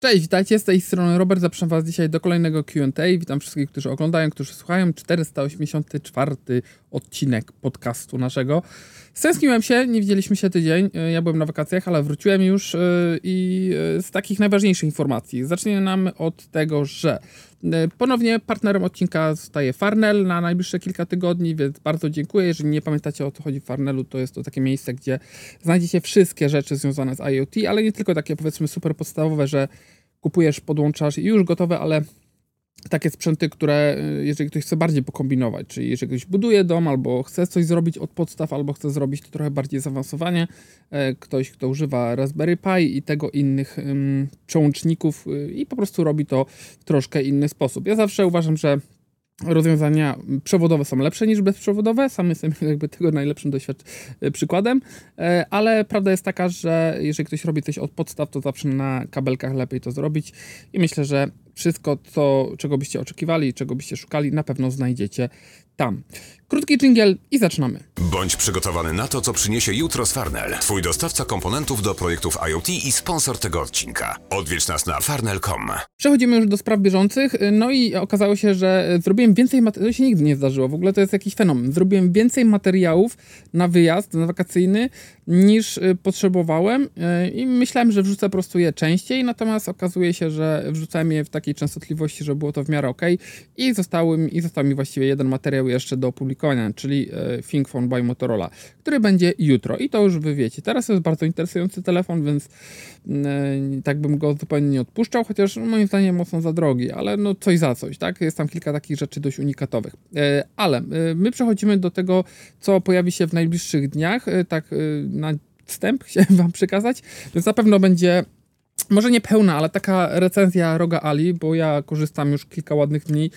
Cześć, witajcie z tej strony Robert. Zapraszam Was dzisiaj do kolejnego QA. Witam wszystkich, którzy oglądają, którzy słuchają. 484 odcinek podcastu naszego. Stęskniłem się, nie widzieliśmy się tydzień. Ja byłem na wakacjach, ale wróciłem już yy, i yy, z takich najważniejszych informacji. Zaczniemy od tego, że ponownie partnerem odcinka zostaje Farnell na najbliższe kilka tygodni, więc bardzo dziękuję. Jeżeli nie pamiętacie o co chodzi w Farnellu, to jest to takie miejsce, gdzie znajdziecie wszystkie rzeczy związane z IoT, ale nie tylko takie powiedzmy super podstawowe, że kupujesz, podłączasz i już gotowe, ale takie sprzęty, które y, jeżeli ktoś chce bardziej pokombinować, czyli jeżeli ktoś buduje dom, albo chce coś zrobić od podstaw, albo chce zrobić to trochę bardziej zaawansowanie, e, ktoś, kto używa Raspberry Pi i tego innych um, i po prostu robi to w troszkę inny sposób. Ja zawsze uważam, że rozwiązania przewodowe są lepsze niż bezprzewodowe. Sam jestem jakby tego najlepszym doświad- przykładem, e, ale prawda jest taka, że jeżeli ktoś robi coś od podstaw, to zawsze na kabelkach lepiej to zrobić i myślę, że wszystko, co, czego byście oczekiwali, czego byście szukali, na pewno znajdziecie tam. Krótki dżingiel i zaczynamy. Bądź przygotowany na to, co przyniesie jutro z Farnell. Twój dostawca komponentów do projektów IoT i sponsor tego odcinka. Odwiedź nas na farnell.com. Przechodzimy już do spraw bieżących. No i okazało się, że zrobiłem więcej materiałów. To się nigdy nie zdarzyło. W ogóle to jest jakiś fenomen. Zrobiłem więcej materiałów na wyjazd, na wakacyjny, niż y, potrzebowałem y, i myślałem, że wrzucę po prostu je częściej, natomiast okazuje się, że wrzucałem je w takiej częstotliwości, że było to w miarę ok i, zostały, i został mi właściwie jeden materiał jeszcze do opublikowania, czyli y, ThinkPhone by Motorola, który będzie jutro i to już wy wiecie. Teraz jest bardzo interesujący telefon, więc tak bym go zupełnie nie odpuszczał, chociaż moim zdaniem mocno za drogi, ale no coś za coś, tak? Jest tam kilka takich rzeczy dość unikatowych. Ale my przechodzimy do tego, co pojawi się w najbliższych dniach, tak na wstęp chciałem wam przekazać, więc na pewno będzie może nie pełna, ale taka recenzja Roga Ali, bo ja korzystam już kilka ładnych dni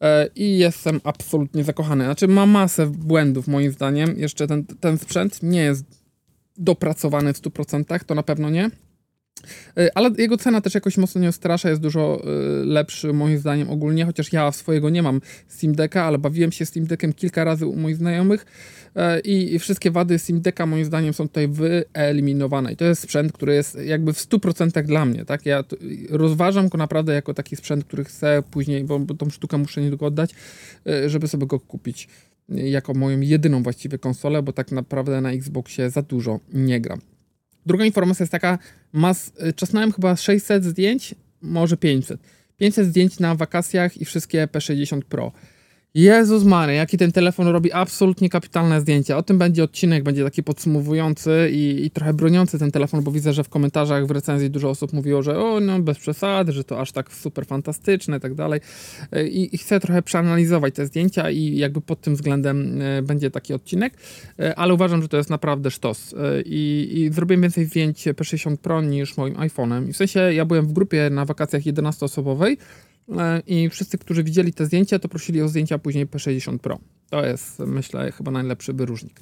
e, i jestem absolutnie zakochany. Znaczy ma masę błędów moim zdaniem. Jeszcze ten, ten sprzęt nie jest dopracowany w 100%, to na pewno nie. E, ale jego cena też jakoś mocno nie strasza, jest dużo e, lepszy moim zdaniem ogólnie, chociaż ja swojego nie mam Steam Decka, ale bawiłem się Steam Deckiem kilka razy u moich znajomych e, i wszystkie wady Steam Decka moim zdaniem są tutaj wyeliminowane. I to jest sprzęt, który jest jakby w 100% dla mnie, tak? Ja rozważam go naprawdę jako taki sprzęt, który chcę później, bo, bo tą sztukę muszę niedługo oddać, żeby sobie go kupić jako moją jedyną właściwie konsolę, bo tak naprawdę na Xboxie za dużo nie gram. Druga informacja jest taka, mas, czasnąłem chyba 600 zdjęć, może 500. 500 zdjęć na wakacjach i wszystkie P60 Pro. Jezus Mary, jaki ten telefon robi absolutnie kapitalne zdjęcia. O tym będzie odcinek, będzie taki podsumowujący i, i, trochę broniący ten telefon, bo widzę, że w komentarzach w recenzji dużo osób mówiło, że o, no bez przesady, że to aż tak super fantastyczne i tak dalej. I, chcę trochę przeanalizować te zdjęcia i jakby pod tym względem e, będzie taki odcinek, e, ale uważam, że to jest naprawdę sztos. E, I, i zrobiłem więcej zdjęć P60 Pro niż moim iPhone'em. I w sensie ja byłem w grupie na wakacjach 11-osobowej, E, I wszyscy, którzy widzieli te zdjęcia, to prosili o zdjęcia później P60 Pro. To jest, myślę, chyba najlepszy wyróżnik.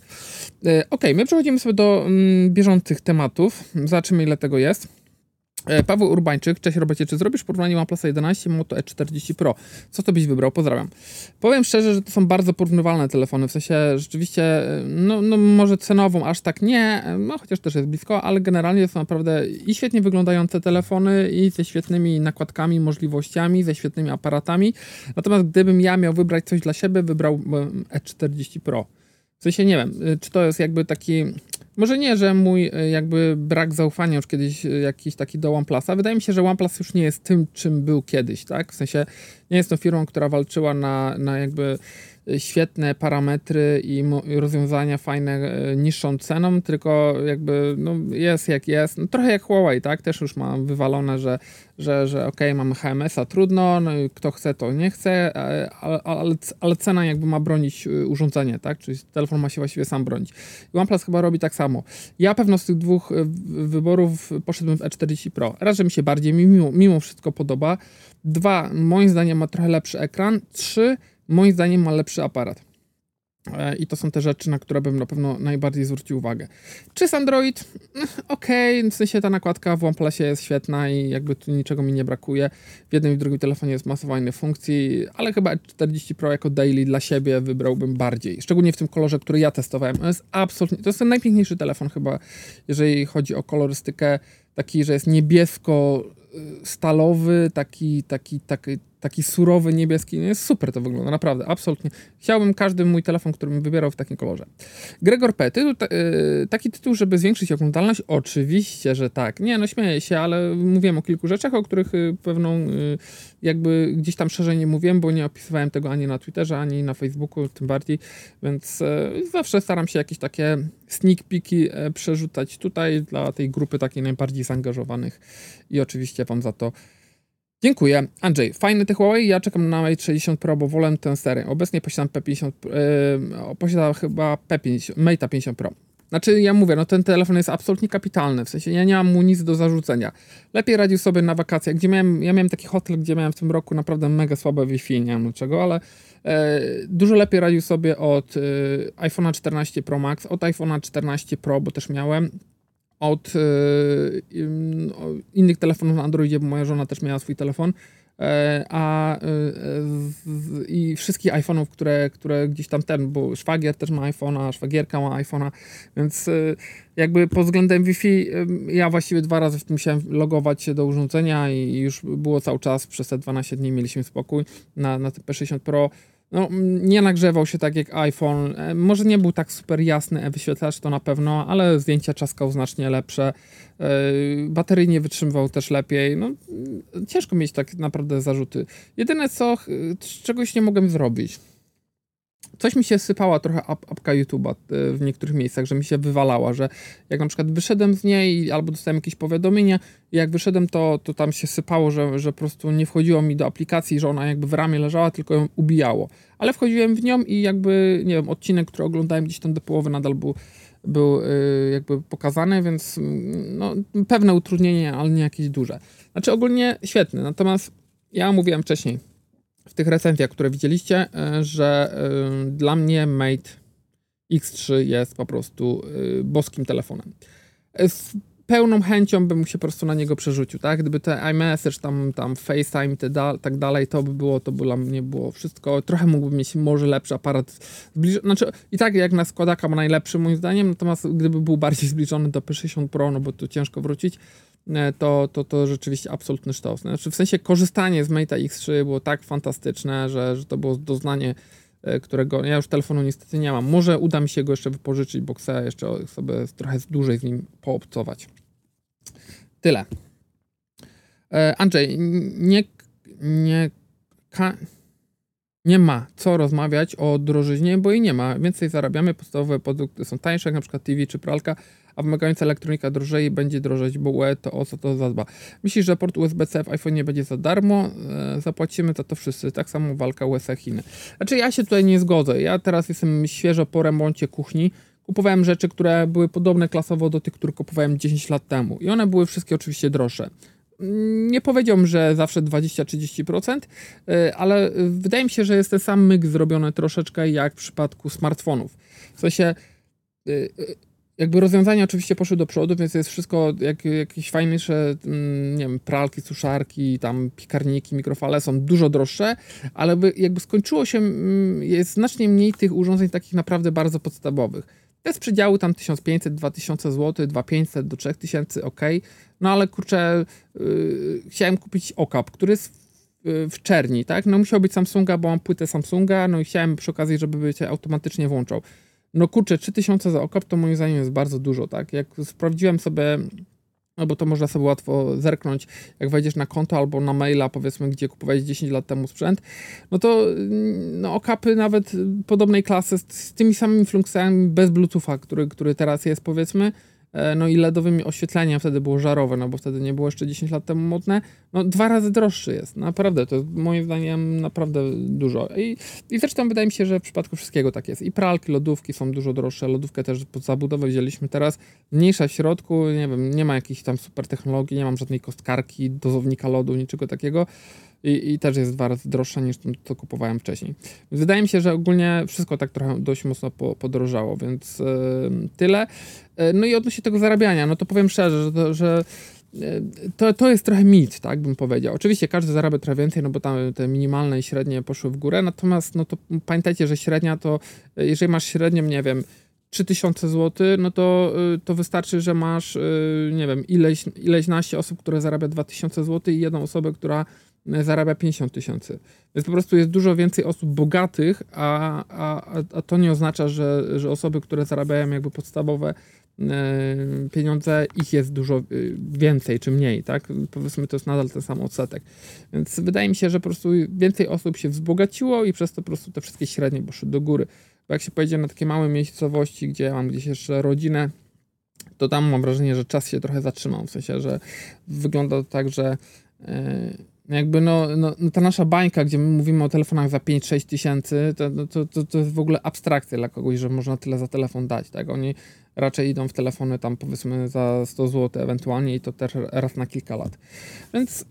E, ok, my przechodzimy sobie do mm, bieżących tematów. Zobaczymy, ile tego jest. E, Paweł Urbańczyk, cześć Robercie, czy zrobisz porównanie OnePlus 11 Moto E40 Pro? Co to byś wybrał? Pozdrawiam. Powiem szczerze, że to są bardzo porównywalne telefony, w sensie rzeczywiście, no, no może cenową aż tak nie, no chociaż też jest blisko, ale generalnie są naprawdę i świetnie wyglądające telefony i ze świetnymi nakładkami, możliwościami, ze świetnymi aparatami. Natomiast gdybym ja miał wybrać coś dla siebie, wybrałbym E40 Pro. W sensie nie wiem, y, czy to jest jakby taki może nie, że mój e, jakby brak zaufania już kiedyś e, jakiś taki do OnePlusa. Wydaje mi się, że OnePlus już nie jest tym, czym był kiedyś, tak? W sensie nie jest to firmą, która walczyła na, na jakby świetne parametry i rozwiązania fajne e, niższą ceną, tylko jakby no, jest jak jest. No, trochę jak Huawei, tak? Też już mam wywalone, że, że, że ok, mamy HMS-a, trudno, no, kto chce, to nie chce, e, ale, ale, ale, cena jakby ma bronić e, urządzenie, tak? Czyli telefon ma się właściwie sam bronić. OnePlus chyba robi tak samo. Ja pewno z tych dwóch wyborów poszedłbym w E40 Pro. Raz, że mi się bardziej mimo, mimo wszystko podoba. Dwa, moim zdaniem ma trochę lepszy ekran. Trzy, moim zdaniem ma lepszy aparat. E, I to są te rzeczy, na które bym na pewno najbardziej zwrócił uwagę. Czy jest Android? Okej, okay. w sensie ta nakładka w OnePlusie jest świetna i jakby tu niczego mi nie brakuje. W jednym i drugim telefonie jest masa fajnych funkcji, ale chyba 40 Pro jako daily dla siebie wybrałbym bardziej. Szczególnie w tym kolorze, który ja testowałem. To jest absolutnie, to jest ten najpiękniejszy telefon chyba, jeżeli chodzi o kolorystykę. Taki, że jest niebiesko stalowy, taki, taki, taki, taki surowy, niebieski. Jest super to wygląda, naprawdę, absolutnie. Chciałbym każdy mój telefon, który bym wybierał w takim kolorze. Gregor P. Tytuł, t- yy, taki tytuł, żeby zwiększyć oglądalność? Oczywiście, że tak. Nie, no śmieję się, ale mówiłem o kilku rzeczach, o których yy, pewną yy, jakby gdzieś tam szerzej nie mówiłem, bo nie opisywałem tego ani na Twitterze, ani na Facebooku, tym bardziej, więc zawsze staram się jakieś takie sneak peeki przerzucać tutaj dla tej grupy takiej najbardziej zaangażowanych i oczywiście Wam za to Dziękuję. Andrzej, fajny te Huawei. Ja czekam na Mate 60 Pro, bo wolę tę serię. Obecnie posiadam P50, yy, posiadam chyba P50, Mate 50 Pro. Znaczy, ja mówię, no ten telefon jest absolutnie kapitalny, w sensie ja nie mam mu nic do zarzucenia. Lepiej radził sobie na wakacjach, gdzie miałem, ja miałem taki hotel, gdzie miałem w tym roku naprawdę mega słabe Wi-Fi, nie wiem dlaczego, ale e, dużo lepiej radził sobie od e, iPhone'a 14 Pro Max, od iPhone'a 14 Pro, bo też miałem, od y, innych telefonów na Androidzie, bo moja żona też miała swój telefon. E, a y, i wszystkich iPhone'ów, które, które gdzieś tam ten, bo szwagier też ma iPhone'a, szwagierka ma iPhone'a, więc jakby pod względem Wi-Fi ja właściwie dwa razy tym musiałem logować się do urządzenia i już było cały czas, przez te 12 dni mieliśmy spokój na, na P60 Pro no, nie nagrzewał się tak jak iPhone. E, może nie był tak super jasny e-wyświetlacz, to na pewno, ale zdjęcia czaskał znacznie lepsze. E, baterii nie wytrzymywał też lepiej. No, ciężko mieć tak naprawdę zarzuty. Jedyne co, czegoś nie mogłem zrobić coś mi się sypała trochę ap apka YouTube'a e, w niektórych miejscach, że mi się wywalała, że jak na przykład wyszedłem z niej albo dostałem jakieś powiadomienie i jak wyszedłem, to, to tam się sypało, że, że po prostu nie wchodziło mi do aplikacji, że ona jakby w ramie leżała, tylko ją ubijało. Ale wchodziłem w nią i jakby, nie wiem, odcinek, który oglądałem gdzieś tam do połowy nadal był, był yy, jakby pokazany, więc mm, no, pewne utrudnienie, ale nie jakieś duże. Znaczy ogólnie świetny, natomiast ja mówiłem wcześniej, w tych recenzjach, które widzieliście, e, że e, dla mnie Mate X3 jest po prostu e, boskim telefonem. Z pełną chęcią bym się po prostu na niego przerzucił, tak? Gdyby te iMessage, tam, tam FaceTime i da, tak dalej, to by było, to by dla mnie było wszystko. Trochę mógłbym mieć może lepszy aparat. Zbliż... Znaczy, i tak jak na składaka ma najlepszy moim zdaniem, natomiast gdyby był bardziej zbliżony do P60 Pro, no bo tu ciężko wrócić, to, to, to rzeczywiście absolutny sztos. Znaczy w sensie korzystanie z Mate X3 było tak fantastyczne, że, że to było doznanie, e, którego ja już telefonu niestety nie mam. Może uda mi się go jeszcze wypożyczyć, bo chcę jeszcze sobie trochę dłużej z nim poobcować. Tyle. E, Andrzej, nie, nie, nie ma co rozmawiać o drożyźnie, bo i nie ma. Więcej zarabiamy, podstawowe produkty są tańsze, jak na przykład TV czy pralka, a wymagająca elektronika drożej będzie drożeć, bo UE to o co to zadba. Myślisz, że port USB-C w iPhone nie będzie za darmo? E, zapłacimy za to wszyscy. Tak samo walka USA-Chiny. Znaczy ja się tutaj nie zgodzę. Ja teraz jestem świeżo po remoncie kuchni. Kupowałem rzeczy, które były podobne klasowo do tych, które kupowałem 10 lat temu. I one były wszystkie oczywiście droższe nie powiedziałbym, że zawsze 20-30%, e, ale wydaje mi się, że jest ten sam myk zrobiony troszeczkę jak w przypadku smartfonów. W sensie e, jakby rozwiązania oczywiście poszły do przodu, więc jest wszystko jak, jakieś fajniejsze, mm, nie wiem, pralki, suszarki, tam piekarniki, mikrofale są dużo droższe, ale jakby skończyło się, mm, jest znacznie mniej tych urządzeń takich naprawdę bardzo podstawowych. Te z przedziału tam 1500, 2000 zł, 2500 do 3000, ok. No ale kurczę, yy, chciałem kupić okap, który jest w, w czerni, tak? No musiał być Samsunga, bo mam płytę Samsunga, no i chciałem przy okazji, żeby się automatycznie włączał. No kurczę, 3000 za okap to moim zdaniem jest bardzo dużo, tak? Jak sprawdziłem sobie, no bo to można sobie łatwo zerknąć, jak wejdziesz na konto albo na maila, powiedzmy, gdzie kupowałeś 10 lat temu sprzęt, no to no, okapy nawet podobnej klasy z, z tymi samymi funkcjami bez Bluetootha, który, który teraz jest, powiedzmy, no i LEDowym oświetleniem wtedy było żarowe, no bo wtedy nie było jeszcze 10 lat temu modne, no dwa razy droższy jest, naprawdę, to jest moim zdaniem naprawdę dużo. I, i zresztą wydaje mi się, że w przypadku wszystkiego tak jest. I pralki, lodówki są dużo droższe, lodówkę też pod zabudowę wzięliśmy teraz, mniejsza w środku, nie wiem, nie ma jakichś tam super technologii, nie mam żadnej kostkarki, dozownika lodu, niczego takiego, i, i też jest dwa razy droższa niż to, co kupowałem wcześniej. Wydaje mi się, że ogólnie wszystko tak trochę dość mocno po, podrożało, więc yy, tyle. Yy, no i odnośnie tego zarabiania, no to powiem szczerze, że, to, że e, to, to jest trochę mit, tak bym powiedział. Oczywiście każdy zarabia trochę więcej, no bo tam te minimalne i średnie poszły w górę, natomiast no to pamiętajcie, że średnia to, jeżeli masz średnią, nie wiem, 3000 zł, no to, to wystarczy, że masz, nie wiem, ileś, ileś naście osób, które zarabia 2000 zł i jedną osobę, która zarabia 50 tysięcy. Więc po prostu jest dużo więcej osób bogatych, a, a, a to nie oznacza, że, że osoby, które zarabiają jakby podstawowe pieniądze, ich jest dużo więcej czy mniej, tak? Powiedzmy, to jest nadal ten sam odsetek. Więc wydaje mi się, że po prostu więcej osób się wzbogaciło i przez to po prostu te wszystkie średnie poszły do góry. Bo jak się pojedzie na takie małe miejscowości, gdzie mam gdzieś jeszcze rodzinę, to tam mam wrażenie, że czas się trochę zatrzymał. W sensie, że wygląda to tak, że jakby no, no, no, ta nasza bańka, gdzie my mówimy o telefonach za 5-6 tysięcy, to, no, to, to, to jest w ogóle abstrakcja dla kogoś, że można tyle za telefon dać, tak? Oni raczej idą w telefony tam powiedzmy za 100 zł ewentualnie i to też raz na kilka lat. Więc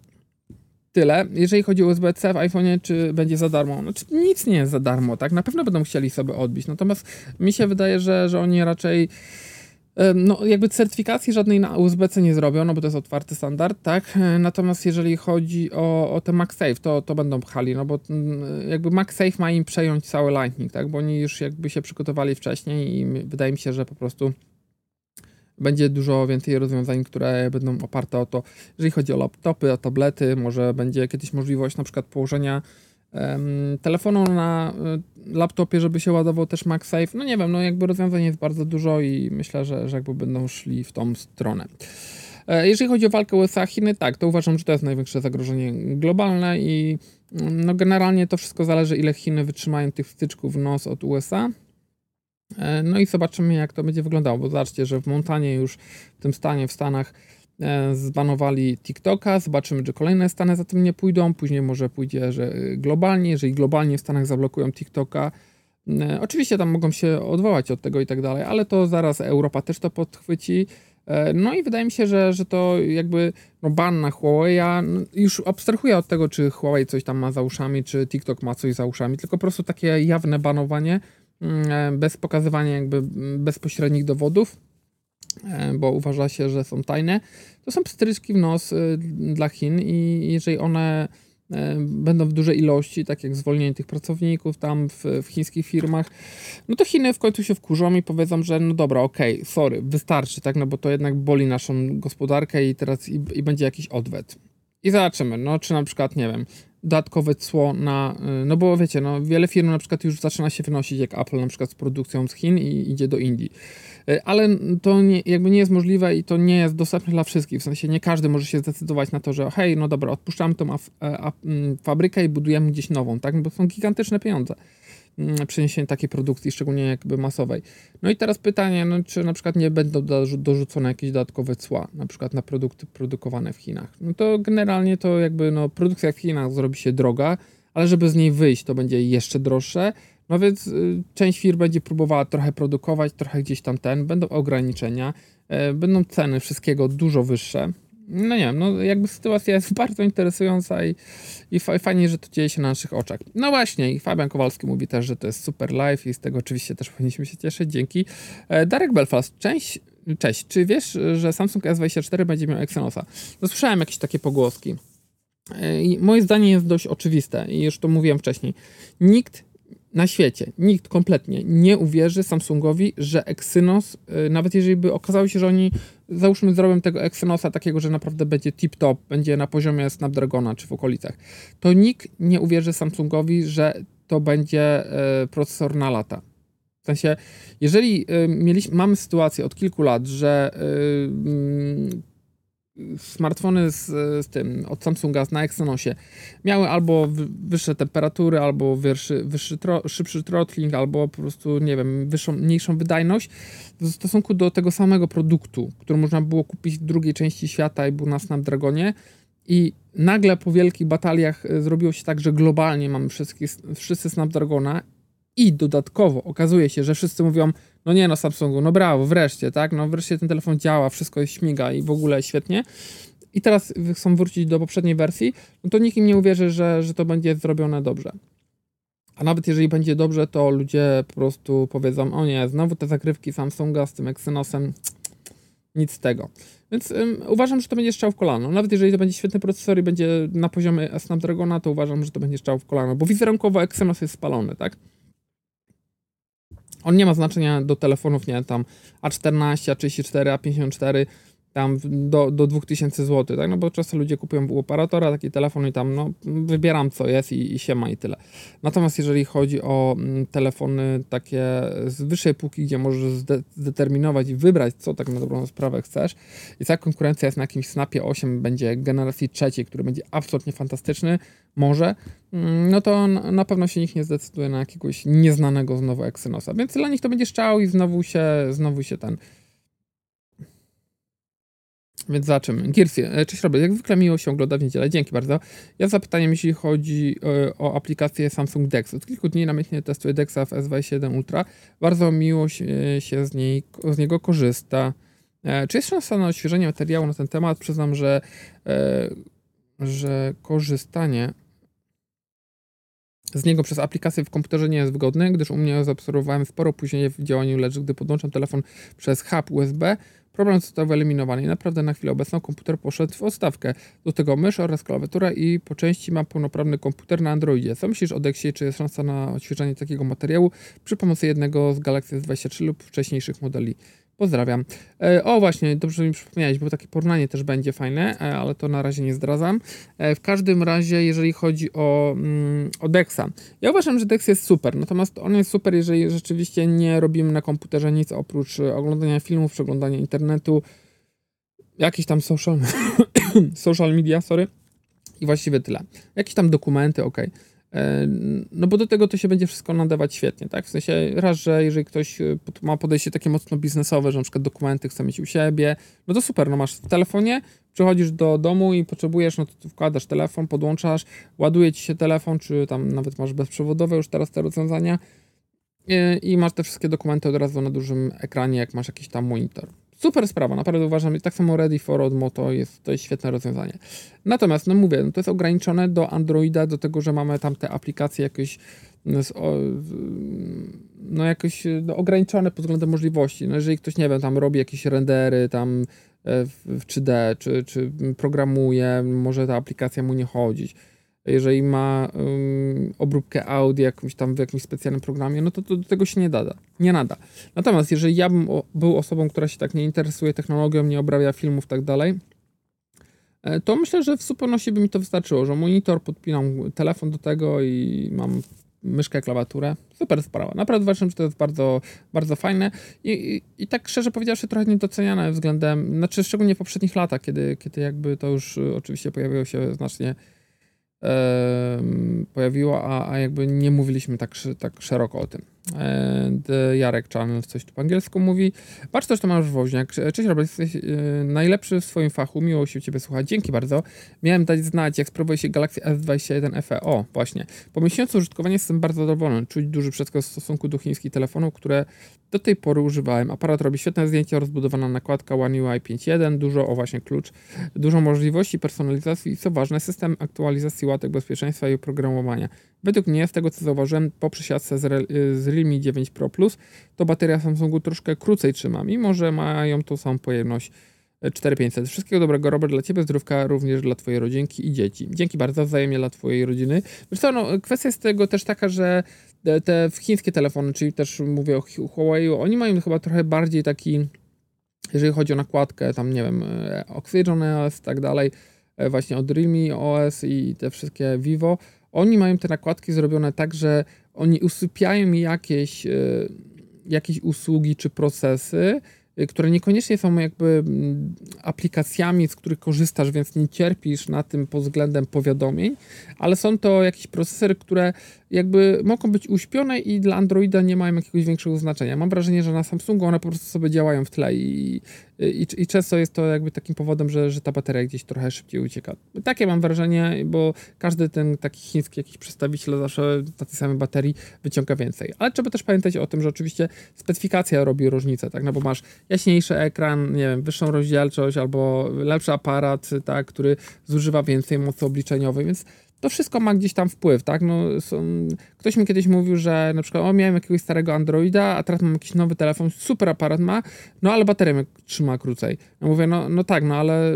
tyle. Jeżeli chodzi o USB-C w iPhone'ie, czy będzie za darmo? Znaczy, nic nie jest za darmo, tak? Na pewno będą chcieli sobie odbić. Natomiast mi się wydaje, że, że oni raczej no, jakby certyfikacji żadnej na USB-C nie zrobią, no bo to jest otwarty standard, tak? E, natomiast jeżeli chodzi o, o te MagSafe, to, to będą pchali, no bo mm, jakby MagSafe ma im przejąć cały Lightning, tak? Bo oni już jakby się przygotowali wcześniej i wydaje mi się, że po prostu będzie dużo więcej rozwiązań, które będą oparte o to, jeżeli chodzi o laptopy, o tablety, może będzie kiedyś możliwość na przykład położenia telefonu na y, laptopie, żeby się ładował też MagSafe. No nie wiem, no jakby rozwiązań jest bardzo dużo i myślę, że, że jakby będą szli w tą stronę. E, jeżeli chodzi o walkę USA-Chiny, tak, to uważam, że to jest największe zagrożenie globalne i no generalnie to wszystko zależy, ile Chiny wytrzymają tych wtyczków w nos od USA. E, no i zobaczymy, jak to będzie wyglądało, bo zobaczcie, że w Montanie już w tym stanie w Stanach zbanowali TikToka, zobaczymy, czy kolejne Stany za tym nie pójdą, później może pójdzie, że globalnie, jeżeli globalnie w Stanach zablokują TikToka, e, oczywiście tam mogą się odwołać od tego i tak dalej, ale to zaraz Europa też to podchwyci, no i wydaje mi się, że, że to jakby no ban na Huawei'a, już abstrahuję od tego, czy Huawei coś tam ma za uszami, czy TikTok ma coś za uszami, tylko po prostu takie jawne banowanie, Mm, e, bez pokazywania jakby bezpośrednich dowodów, e, bo uważa się, że są tajne, to są pstryczki w nos e, dla Chin i jeżeli one będą w dużej ilości, tak jak zwolnienie tych pracowników tam w, w, chińskich firmach, no to Chiny w końcu się wkurzą i powiedzą, że no dobra, okej, okay, sorry, wystarczy, tak, no bo to jednak boli naszą gospodarkę i teraz i, i będzie jakiś odwet. I zobaczymy, no czy na przykład, nie wiem, dodatkowe cło na, y, no bo wiecie, no wiele firm na przykład już zaczyna się wynosić, jak Apple na przykład z produkcją z Chin i idzie do Indii. Y, ale to nie, jakby nie jest możliwe i to nie jest dostępne dla wszystkich, w sensie nie każdy może się zdecydować na to, że hej, no dobra, odpuszczamy tą e, mm, fabrykę i budujemy gdzieś nową, tak, bo są gigantyczne pieniądze. Mm, przeniesienie takiej produkcji, szczególnie jakby masowej. No i teraz pytanie, no, czy na przykład nie będą dorzucone jakieś dodatkowe cła, na przykład na produkty produkowane w Chinach. No to generalnie to jakby no, produkcja w Chinach zrobi się droga, ale żeby z niej wyjść, to będzie jeszcze droższe. No więc y, część firm będzie próbowała trochę produkować, trochę gdzieś tam ten, będą ograniczenia, y, będą ceny wszystkiego dużo wyższe no nie wiem, no jakby sytuacja jest bardzo interesująca i, i fajnie, że to dzieje się na naszych oczach. No właśnie, i Fabian Kowalski mówi też, że to jest super live i z tego oczywiście też powinniśmy się cieszyć. Dzięki. E, Darek Belfast, część, cześć. Czy wiesz, że Samsung S24 będzie miał Exynosa? No słyszałem jakieś takie pogłoski. E, I moje zdanie jest dość oczywiste i już to mówiłem wcześniej. Nikt na świecie nikt kompletnie nie uwierzy Samsungowi, że Exynos, y, nawet jeżeli by okazało się, że oni załóżmy zrobią tego Exynosa takiego, że naprawdę będzie tip-top, będzie na poziomie Snapdragona czy w okolicach, to nikt nie uwierzy Samsungowi, że to będzie y, procesor na lata. W sensie, jeżeli y, mieliśmy, mamy sytuację od kilku lat, że mm, smartfony z, z, tym od Samsunga na Exynosie miały albo wyższe temperatury, albo wyższy, wyższy tro, szybszy throttling, albo po prostu, nie wiem, wyższą, mniejszą wydajność. W stosunku do tego samego produktu, który można było kupić w drugiej części świata i był na Snapdragonie. I nagle po wielkich bataliach e, zrobiło się tak, że globalnie mamy wszyscy, wszyscy Snapdragona i dodatkowo okazuje się, że wszyscy mówią, no nie no Samsungu, no brawo, wreszcie, tak, no wreszcie ten telefon działa, wszystko śmiga i w ogóle świetnie. I teraz chcą wrócić do poprzedniej wersji, no to nikt im nie uwierzy, że, że to będzie zrobione dobrze. A nawet jeżeli będzie dobrze, to ludzie po prostu powiedzą, o nie, znowu te zagrywki Samsunga z tym Exynosem, nic z tego. Więc uważam, że to będzie strzał w kolano. Nawet jeżeli to będzie świetny procesor i będzie na poziomie Snapdragona, to uważam, że to będzie strzał w kolano, bo wizerunkowo Exynos jest spalony, tak? On nie ma znaczenia do telefonów, nie tam A14, A34, A54, tam do, do 2000 zł, tak? No bo często ludzie kupują u operatora taki telefon i tam no, wybieram co jest i, i się ma i tyle. Natomiast jeżeli chodzi o mm, telefony takie z wyższej półki, gdzie możesz zdeterminować i wybrać, co tak na dobrą sprawę chcesz i ta konkurencja jest na jakimś Snapie 8, będzie generacji trzeciej, który będzie absolutnie fantastyczny, może, mm, no to na pewno się nikt nie zdecyduje na jakiegoś nieznanego znowu Exynosa, więc dla nich to będzie szczał i znowu się, znowu się ten więc zobaczymy. Girsi, e, cześć Robert, jak zwykle miło się ogląda w niedzielę, dzięki bardzo. Ja zapytaniem, jeśli chodzi e, o aplikację Samsung Dex. Od kilku dni namiętnie testuję Dexa w S27 Ultra. Bardzo miło się, się z, niej, z niego korzysta. E, czy jest szansa na odświeżenie materiału na ten temat? Przyznam, że, że korzystanie z niego przez aplikację w komputerze nie jest wygodne, gdyż u mnie zaobserwowałem sporo opóźnienie w działaniu, lecz gdy podłączam telefon przez hub USB, Problem został wyeliminowany i naprawdę na chwilę obecną komputer poszedł w odstawkę. Do tego mysz oraz klawiatura i po części ma pełnoprawny komputer na Androidzie. Co myślisz o Dexie? Czy jest szansa na odświeżanie takiego materiału przy pomocy jednego z Galaxy S23 lub wcześniejszych modeli? Pozdrawiam. E, o właśnie, dobrze mi przypomniałeś, bo takie porównanie też będzie fajne, e, ale to na razie nie zdradzam. E, w każdym razie, jeżeli chodzi o, mm, o Dexa, ja uważam, że Dex jest super, natomiast on jest super, jeżeli rzeczywiście nie robimy na komputerze nic oprócz oglądania filmów, przeglądania internetu, jakiś tam social, social media, sorry, i właściwie tyle. Jakieś tam dokumenty, ok. No bo do tego to się będzie wszystko nadawać świetnie, tak? W sensie raz, że jeżeli ktoś e, ma podejście takie mocno biznesowe, że na przykład dokumenty chce mieć u siebie, no to super, no masz w telefonie, przychodzisz do domu i potrzebujesz, no to wkładasz telefon, podłączasz, ładuje ci się telefon, czy tam nawet masz bezprzewodowe już teraz te rozwiązania e, i masz te wszystkie dokumenty od razu na dużym ekranie, jak masz jakiś tam monitor super sprawa, naprawdę uważam, tak samo Ready for Od Moto jest, to jest świetne rozwiązanie. Natomiast, no mówię, no to jest ograniczone do Androida, do tego, że mamy tam te aplikacje jakieś no, no jakoś no, ograniczone pod względem możliwości. No jeżeli ktoś, nie wiem, tam robi jakieś rendery tam e, w 3D, czy, czy programuje, może ta aplikacja mu nie chodzić jeżeli ma um, obróbkę audio jakąś tam w jakimś specjalnym programie, no to, to do tego się nie nada. Nie nada. Natomiast jeżeli ja bym o, był osobą, która się tak nie interesuje technologią, nie obrabia filmów i tak dalej, e, to myślę, że w zupełności by mi to wystarczyło, że monitor, podpinam telefon do tego i mam myszkę, klawiaturę. Super sprawa. Naprawdę uważam, że to jest bardzo, bardzo fajne I, i, i tak szczerze powiedziawszy trochę niedoceniane względem, znaczy szczególnie w poprzednich latach, kiedy, kiedy jakby to już y, oczywiście pojawiło się znacznie pojawiło, a, a jakby nie mówiliśmy tak, tak szeroko o tym. The Jarek Channel coś tu po angielsku mówi. Patrz też Tomasz Woźniak. Cześć Robert, jesteś yy, najlepszy w swoim fachu. Miło się Ciebie słuchać. Dzięki bardzo. Miałem dać znać, jak sprawuje się Galaxy S21 FE. O, właśnie. Po miesiącu użytkowania jestem bardzo zadowolony. Czuć duży przeskok w stosunku do chińskich telefonów, które do tej pory używałem. Aparat robi świetne zdjęcia, rozbudowana nakładka One UI 5.1, dużo, o właśnie klucz, dużo możliwości personalizacji i co ważne, system aktualizacji łatek bezpieczeństwa i oprogramowania. Według mnie, z tego co zauważyłem, po przesiadce z, z Realme 9 Pro Plus, to bateria Samsungu troszkę krócej trzyma, mimo że mają tą samą pojemność 4500. Wszystkiego dobrego, Robert, dla Ciebie, zdrówka również dla Twojej rodzinki i dzieci. Dzięki bardzo, wzajemnie dla Twojej rodziny. Wiesz co, no, kwestia jest tego też taka, że te chińskie telefony, czyli też mówię o Huawei, oni mają chyba trochę bardziej taki, jeżeli chodzi o nakładkę, tam nie wiem, e, Oxygen OS i tak dalej, e, właśnie od Realme OS i te wszystkie Vivo, oni mają te nakładki zrobione tak, że oni usypiają jakieś, e, jakieś usługi czy procesy, które niekoniecznie są jakby mm, aplikacjami, z których korzystasz, więc nie cierpisz na tym pod względem powiadomień, ale są to jakieś procesory, które jakby mogą być uśpione i dla Androida nie mają jakiegoś większego znaczenia. Mam wrażenie, że na Samsungu one po prostu sobie działają w tle i, i, i często jest to jakby takim powodem, że, że ta bateria gdzieś trochę szybciej ucieka. Takie mam wrażenie, bo każdy ten taki chiński jakiś przedstawiciel zawsze na tej samej baterii wyciąga więcej. Ale trzeba też pamiętać o tym, że oczywiście specyfikacja robi różnicę, tak? No bo masz jaśniejszy ekran, nie wiem, wyższą rozdzielczość albo lepszy aparat, tak, który zużywa więcej mocy obliczeniowej, więc to wszystko ma gdzieś tam wpływ, tak? No, są, ktoś mi kiedyś mówił, że na przykład o, miałem jakiegoś starego Androida, a teraz mam jakiś nowy telefon, super aparat ma, no ale baterię trzyma krócej. Ja mówię, no, no tak, no ale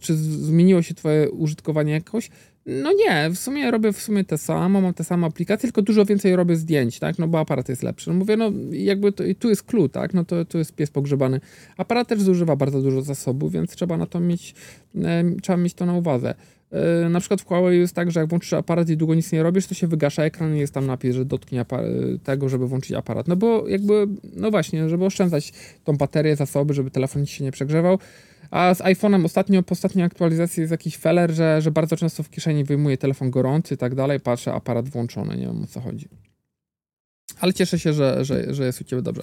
czy zmieniło się twoje użytkowanie jakoś? No nie, w sumie robię w sumie te samo, mam te same aplikacje, tylko dużo więcej robię zdjęć, tak, no bo aparat jest lepszy. No mówię, no jakby to, i tu jest clue, tak, no to tu jest pies pogrzebany. Aparat też zużywa bardzo dużo zasobów, więc trzeba na to mieć, e, trzeba mieć to na uwadze. E, na przykład w Huawei jest tak, że jak włączysz aparat i długo nic nie robisz, to się wygasza ekran i jest tam napis, że dotknij tego, żeby włączyć aparat. No bo jakby, no właśnie, żeby oszczędzać tą baterię, zasoby, żeby telefon się nie przegrzewał. A z iPhone'em ostatnio, po ostatniej aktualizacji jest jakiś feller, że, że bardzo często w kieszeni wyjmuje telefon gorący i tak dalej, patrzę, aparat włączony, nie wiem o co chodzi. Ale cieszę się, że, że, że jest u Ciebie dobrze.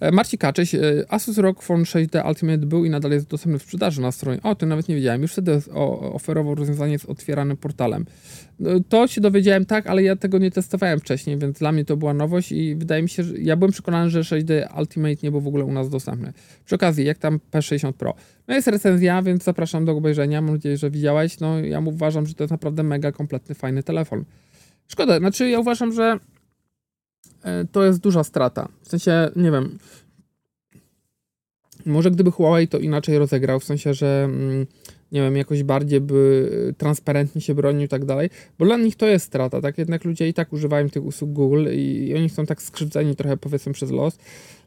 E, Marci Kaczyś, e, Asus ROG Phone 6D Ultimate był i nadal jest dostępny w sprzedaży na stronie. O, to nawet nie wiedziałem. Już wtedy oferował rozwiązanie z otwieranym portalem. No, to się dowiedziałem tak, ale ja tego nie testowałem wcześniej, więc dla mnie to była nowość i wydaje mi się, że ja byłem przekonany, że 6D Ultimate nie był w ogóle u nas dostępny. Przy okazji, jak tam P60 Pro. No jest recenzja, więc zapraszam do obejrzenia. Mam nadzieję, że widziałeś. No ja uważam, że to jest naprawdę mega kompletny, fajny telefon. Szkoda, znaczy ja uważam, że to jest duża strata. W sensie, nie wiem, może gdyby Huawei to inaczej rozegrał, w sensie, że mm, nie wiem, jakoś bardziej by transparentnie się bronił i tak dalej, bo dla nich to jest strata, tak? Jednak ludzie i tak używają tych usług Google i oni są tak skrzywdzeni trochę powiedzmy przez los,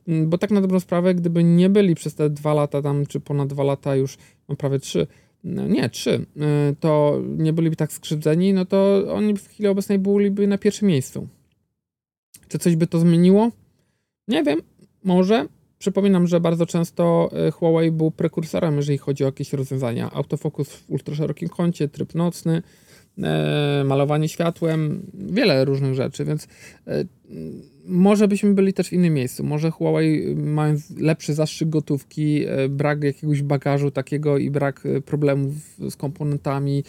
mm, bo tak na dobrą sprawę, gdyby nie byli przez te dwa lata tam, czy ponad dwa lata już, no prawie trzy, no nie, trzy, e, to nie byliby tak skrzywdzeni, no to oni w chwili obecnej byliby na pierwszym miejscu. Czy coś by to zmieniło? Nie wiem, może. Przypominam, że bardzo często e, Huawei był prekursorem, jeżeli chodzi o jakieś rozwiązania. Autofokus w ultraszerokim kącie, tryb nocny, e, malowanie światłem, wiele różnych rzeczy, więc e, może byśmy byli też w innym miejscu. Może Huawei mając lepszy zastrzyk gotówki, brak jakiegoś bagażu takiego i brak problemów z komponentami,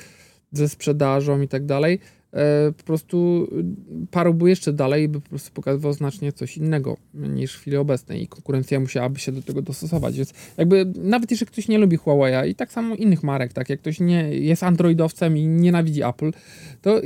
ze sprzedażą i tak dalej, po prostu parłby jeszcze dalej i by po prostu pokazywał znacznie coś innego niż w chwili obecnej i konkurencja musiałaby się do tego dostosować, więc jakby nawet jeżeli ktoś nie lubi Huawei i tak samo innych marek, tak jak ktoś nie jest androidowcem i nienawidzi Apple, to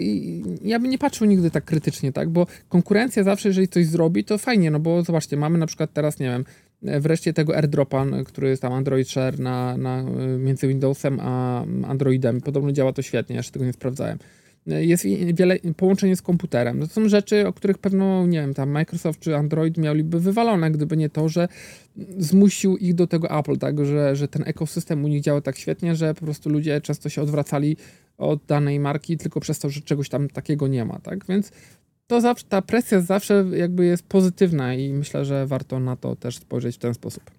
ja bym nie patrzył nigdy tak krytycznie, tak, bo konkurencja zawsze, jeżeli coś zrobi, to fajnie, no bo zobaczcie, mamy na przykład teraz, nie wiem, wreszcie tego AirDropa, który jest tam Android Share na, na, między Windowsem a Androidem. Podobno działa to świetnie, jeszcze tego nie sprawdzałem jest wiele połączenie z komputerem. To są rzeczy, o których pewno, nie wiem, tam Microsoft czy Android mieliby wywalone, gdyby nie to, że zmusił ich do tego Apple, tak, że, że ten ekosystem u nich działa tak świetnie, że po prostu ludzie często się odwracali od danej marki tylko przez to, że czegoś tam takiego nie ma, tak, więc to zawsze, ta presja zawsze jakby jest pozytywna i myślę, że warto na to też spojrzeć w ten sposób.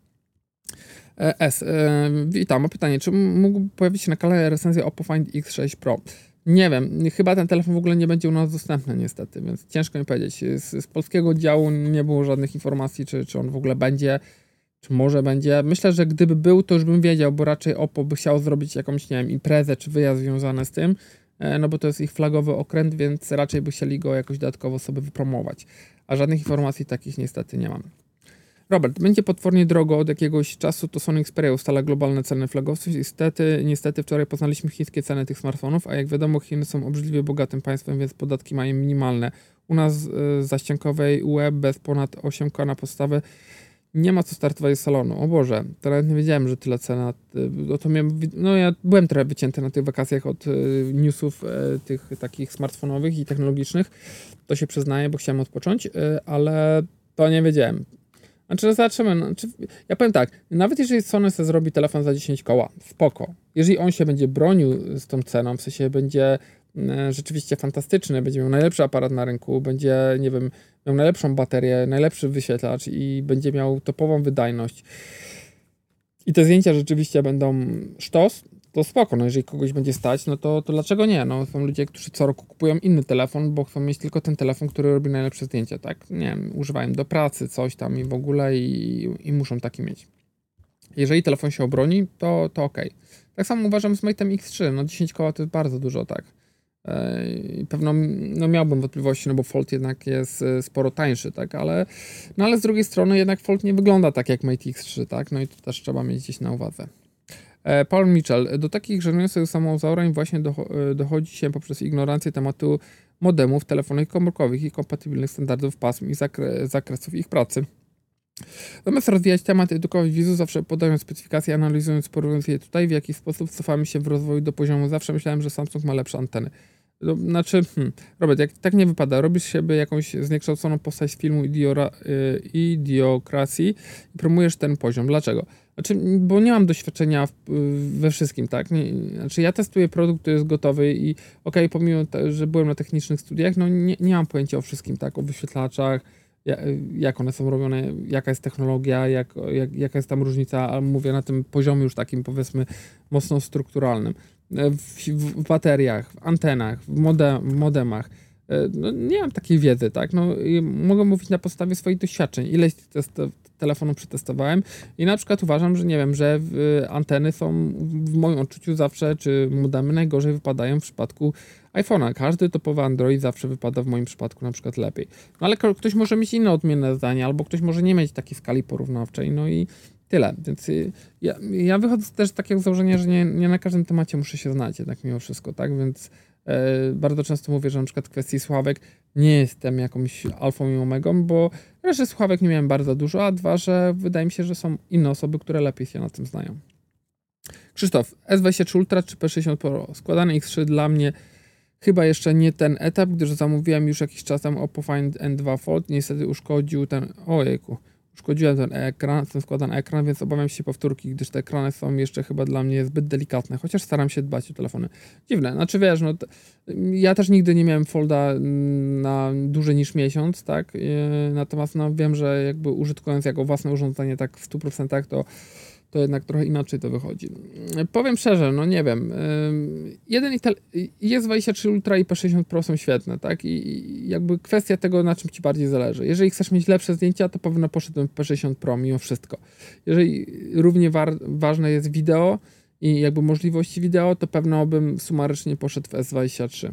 E, S. E, witam. Mam pytanie, czy mógłby pojawić się na kanale recenzja Oppo Find X6 Pro? Nie wiem, chyba ten telefon w ogóle nie będzie u nas dostępny niestety, więc ciężko mi powiedzieć. Z, z polskiego działu nie było żadnych informacji, czy, czy on w ogóle będzie, czy może będzie. Myślę, że gdyby był, to już bym wiedział, bo raczej Oppo by chciał zrobić jakąś, nie wiem, imprezę czy wyjazd związany z tym, e, no bo to jest ich flagowy okręt, więc raczej by chcieli go jakoś dodatkowo sobie wypromować. A żadnych informacji takich niestety nie mam. Robert, będzie potwornie drogo od jakiegoś czasu, to Sony Xperia ustala globalne ceny flagowców. Niestety, niestety wczoraj poznaliśmy chińskie ceny tych smartfonów, a jak wiadomo Chiny są obrzydliwie bogatym państwem, więc podatki mają minimalne. U nas z zaściankowej UE bez ponad 8K na podstawę nie ma co startować z salonu. O Boże, nawet nie wiedziałem, że tyle cena. No, to miałem, no ja byłem trochę wycięty na tych wakacjach od y, newsów y, tych takich smartfonowych i technologicznych. To się przyznaję, bo chciałem odpocząć, y, ale to nie wiedziałem. Znaczy, no zobaczymy. No, czy, ja powiem tak, nawet jeżeli Sony sobie zrobi telefon za 10 koła, spoko. Jeżeli on się będzie bronił z tą ceną, w sensie będzie e, rzeczywiście fantastyczny, będzie miał najlepszy aparat na rynku, będzie, nie wiem, miał najlepszą baterię, najlepszy wyświetlacz i będzie miał topową wydajność i te zdjęcia rzeczywiście będą sztos, to spoko, no jeżeli kogoś będzie stać, no to, to dlaczego nie? No są ludzie, którzy co roku kupują inny telefon, bo chcą mieć tylko ten telefon, który robi najlepsze zdjęcia, tak? Nie wiem, używają do pracy, coś tam i w ogóle i, i muszą taki mieć. Jeżeli telefon się obroni, to, to ok. Tak samo uważam z Mate'em X3, no 10 koła to jest bardzo dużo, tak? I pewno no miałbym wątpliwości, no bo Fold jednak jest e, sporo tańszy, tak, ale, no ale z drugiej strony jednak Fold nie wygląda tak jak Mate X3, tak, no i to też trzeba mieć gdzieś na uwadze. E, Paul Mitchell. Do takich żenujących samozaurań właśnie e, dochodzi się poprzez ignorancję tematu modemów, telefonów komórkowych i kompatybilnych standardów pasm i zakre zakresów ich pracy. Zamiast rozwijać temat, edukować widzów, zawsze podając specyfikacje, analizując, porównując je tutaj, w jaki sposób cofamy się w rozwoju do poziomu. Zawsze myślałem, że Samsung ma lepsze anteny. No, znaczy, hmm, Robert, jak tak nie wypada, robisz siebie jakąś zniekształconą postać z filmu idiora, y, Idiokracji i promujesz ten poziom. Dlaczego? Znaczy, bo nie mam doświadczenia w, we wszystkim, tak? Nie, znaczy, ja testuję produkt, który jest gotowy i okej, okay, pomimo, te, że byłem na technicznych studiach, no nie, nie mam pojęcia o wszystkim, tak? O wyświetlaczach, jak one są robione, jaka jest technologia, jak, jak, jaka jest tam różnica, ale mówię na tym poziomie już takim powiedzmy mocno strukturalnym. E, w, w bateriach, w antenach, w, modem, w modemach. E, no, nie mam takiej wiedzy, tak? No, mogę mówić na podstawie swoich doświadczeń. Ileś test, telefonów przetestowałem i na przykład uważam, że nie wiem, że anteny są w moim odczuciu zawsze, czy modemy najgorzej wypadają w przypadku iPhone'a. Każdy topowy Android zawsze wypada w moim przypadku na przykład lepiej. No ale ktoś może mieć inne odmienne zdanie, albo ktoś może nie mieć takiej skali porównawczej, no i tyle. Więc y, ja, ja wychodzę też z takiego założenia, że nie, nie na każdym temacie muszę się znać jednak mimo wszystko, tak? Więc bardzo często mówię, że na przykład w kwestii sławek nie jestem jakąś alfą i omegą, bo raz, że sławek nie miałem bardzo dużo, a dwa, że wydaje mi się, że są inne osoby, które lepiej się na tym znają. Krzysztof, S23 Ultra czy P60 Pro? Składany X3 dla mnie chyba jeszcze nie ten etap, gdyż zamówiłem już jakiś czas temu Oppo Find N2 Fold. Niestety uszkodził ten... Ojejku uszkodziłem ten ekran, ten składany ekran, więc obawiam się powtórki, gdyż te ekrany są jeszcze chyba dla mnie zbyt delikatne, chociaż staram się dbać o telefony. Dziwne, znaczy wiesz, no, ja też nigdy nie miałem folda mm, na dłużej niż miesiąc, tak, natomiast no, wiem, że jakby użytkując jako własne urządzenie tak w 100% to to jednak trochę inaczej to wychodzi. Powiem szczerze, no nie wiem. Jeden jest 23 Ultra i P60 Pro są świetne, tak? I jakby kwestia tego, na czym ci bardziej zależy. Jeżeli chcesz mieć lepsze zdjęcia, to pewno poszedłem w P60 Pro mimo wszystko. Jeżeli równie ważne jest wideo i jakby możliwości wideo, to pewno bym sumarycznie poszedł w S23.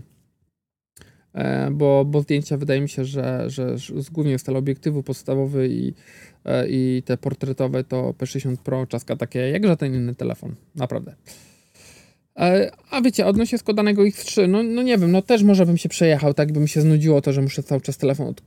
E, bo, bo zdjęcia wydaje mi się, że, że, że głównie z teleobiektywu podstawowy i E, i te portretowe to P60 Pro, czaska takie jak żaden inny telefon, naprawdę. E, a wiecie, odnośnie składanego X3, no, no nie wiem, no też może bym się przejechał, tak by mi się znudziło to, że muszę cały czas telefon od,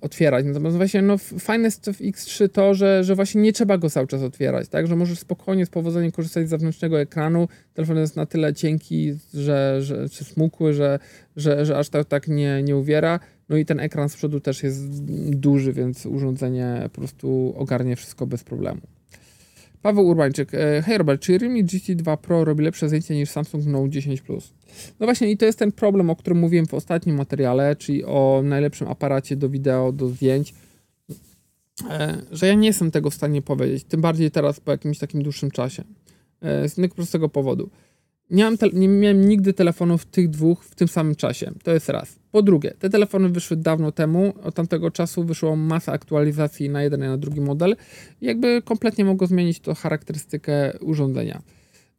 otwierać. Natomiast właśnie, no fajne jest w X3 to, że, że właśnie nie trzeba go cały czas otwierać, tak, że możesz spokojnie z powodzeniem korzystać z zewnętrznego ekranu. Telefon jest na tyle cienki, że, że czy smukły, że, że, że aż tak, tak nie, nie uwiera. No i ten ekran z przodu też jest duży, więc urządzenie po prostu ogarnie wszystko bez problemu. Paweł Urbańczyk. E, hej Robert, czy Realme GT2 Pro robi lepsze zdjęcia niż Samsung Note 10 Plus? No właśnie i to jest ten problem, o którym mówiłem w ostatnim materiale, czyli o najlepszym aparacie do wideo, do zdjęć, e, że ja nie jestem tego w stanie powiedzieć, tym bardziej teraz po jakimś takim dłuższym czasie. E, z jednego prostego powodu. Nie, mam nie miałem nigdy telefonów tych dwóch w tym samym czasie. To jest raz. Po drugie, te telefony wyszły dawno temu. Od tamtego czasu wyszło masa aktualizacji na jeden i na drugi model. Jakby kompletnie mogło zmienić to charakterystykę urządzenia.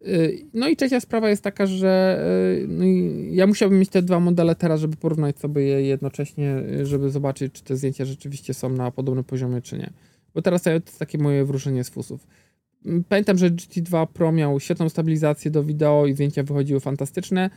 Y, no i trzecia sprawa jest taka, że y, no ja musiałbym mieć te dwa modele teraz, żeby porównać sobie je jednocześnie, y, żeby zobaczyć, czy te zdjęcia rzeczywiście są na podobnym poziomie, czy nie. Bo teraz to jest takie moje wróżenie z fusów. Pamiętam, że GT2 Pro miał świetną stabilizację do wideo i zdjęcia wychodziły fantastyczne.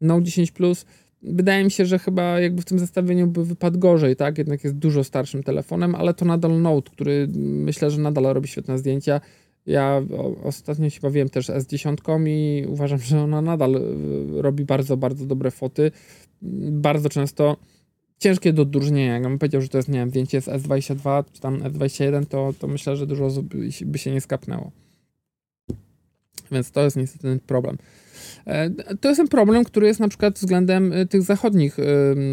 Note 10 Plus wydaje mi się, że chyba jakby w tym zestawieniu by wypadł gorzej, tak? Jednak jest dużo starszym telefonem, ale to nadal Note, który myślę, że nadal robi świetne zdjęcia. Ja ostatnio się bawiłem też S10 i uważam, że ona nadal y, robi bardzo, bardzo dobre foty. Bardzo często ciężkie do odróżnienia. Jakbym powiedział, że to jest, nie wiem, zdjęcie z S22 czy tam S21, to, to myślę, że dużo osób by się nie skapnęło. Więc to jest niestety ten problem. E, to jest ten problem, który jest na przykład względem e, tych zachodnich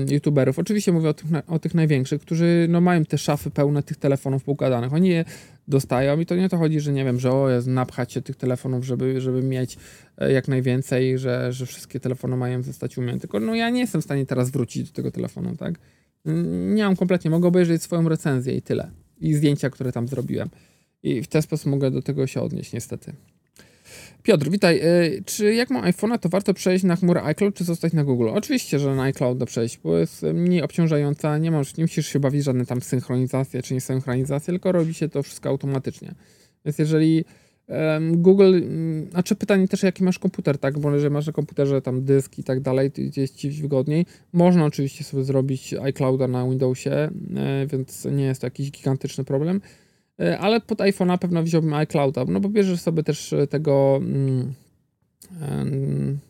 youtuberów. Oczywiście mówię o tych, o tych największych, którzy no, mają te szafy pełne tych telefonów poukładanych. Oni je dostają i to nie o to chodzi, że nie wiem, że o, jest napchać się tych telefonów, żeby, żeby mieć e, jak najwięcej, że, że wszystkie telefony mają zostać umiane. Tylko no ja nie jestem w stanie teraz wrócić do tego telefonu, tak? Nie mam kompletnie, mogę obejrzeć swoją recenzję i tyle. I zdjęcia, które tam zrobiłem. I w ten sposób mogę do tego się odnieść, niestety. Piotr, witaj. Y, czy jak mam iPhone'a, to warto przejść na chmurę iCloud, czy zostać na Google? Oczywiście, że na iCloud przejść, bo jest mniej obciążająca, nie, masz, nie musisz się bawić żadne tam synchronizacje czy niesynchronizacje, tylko robi się to wszystko automatycznie. Więc jeżeli um, Google, um, znaczy pytanie też jaki masz komputer, tak, bo jeżeli masz na komputerze tam dysk i tak dalej, to jest ci wygodniej. Można oczywiście sobie zrobić iClouda na Windowsie, e, więc nie jest to jakiś gigantyczny problem. Ale pod iPhone'a pewno wziąłbym iClouda, no bo bierzesz sobie też tego, mm,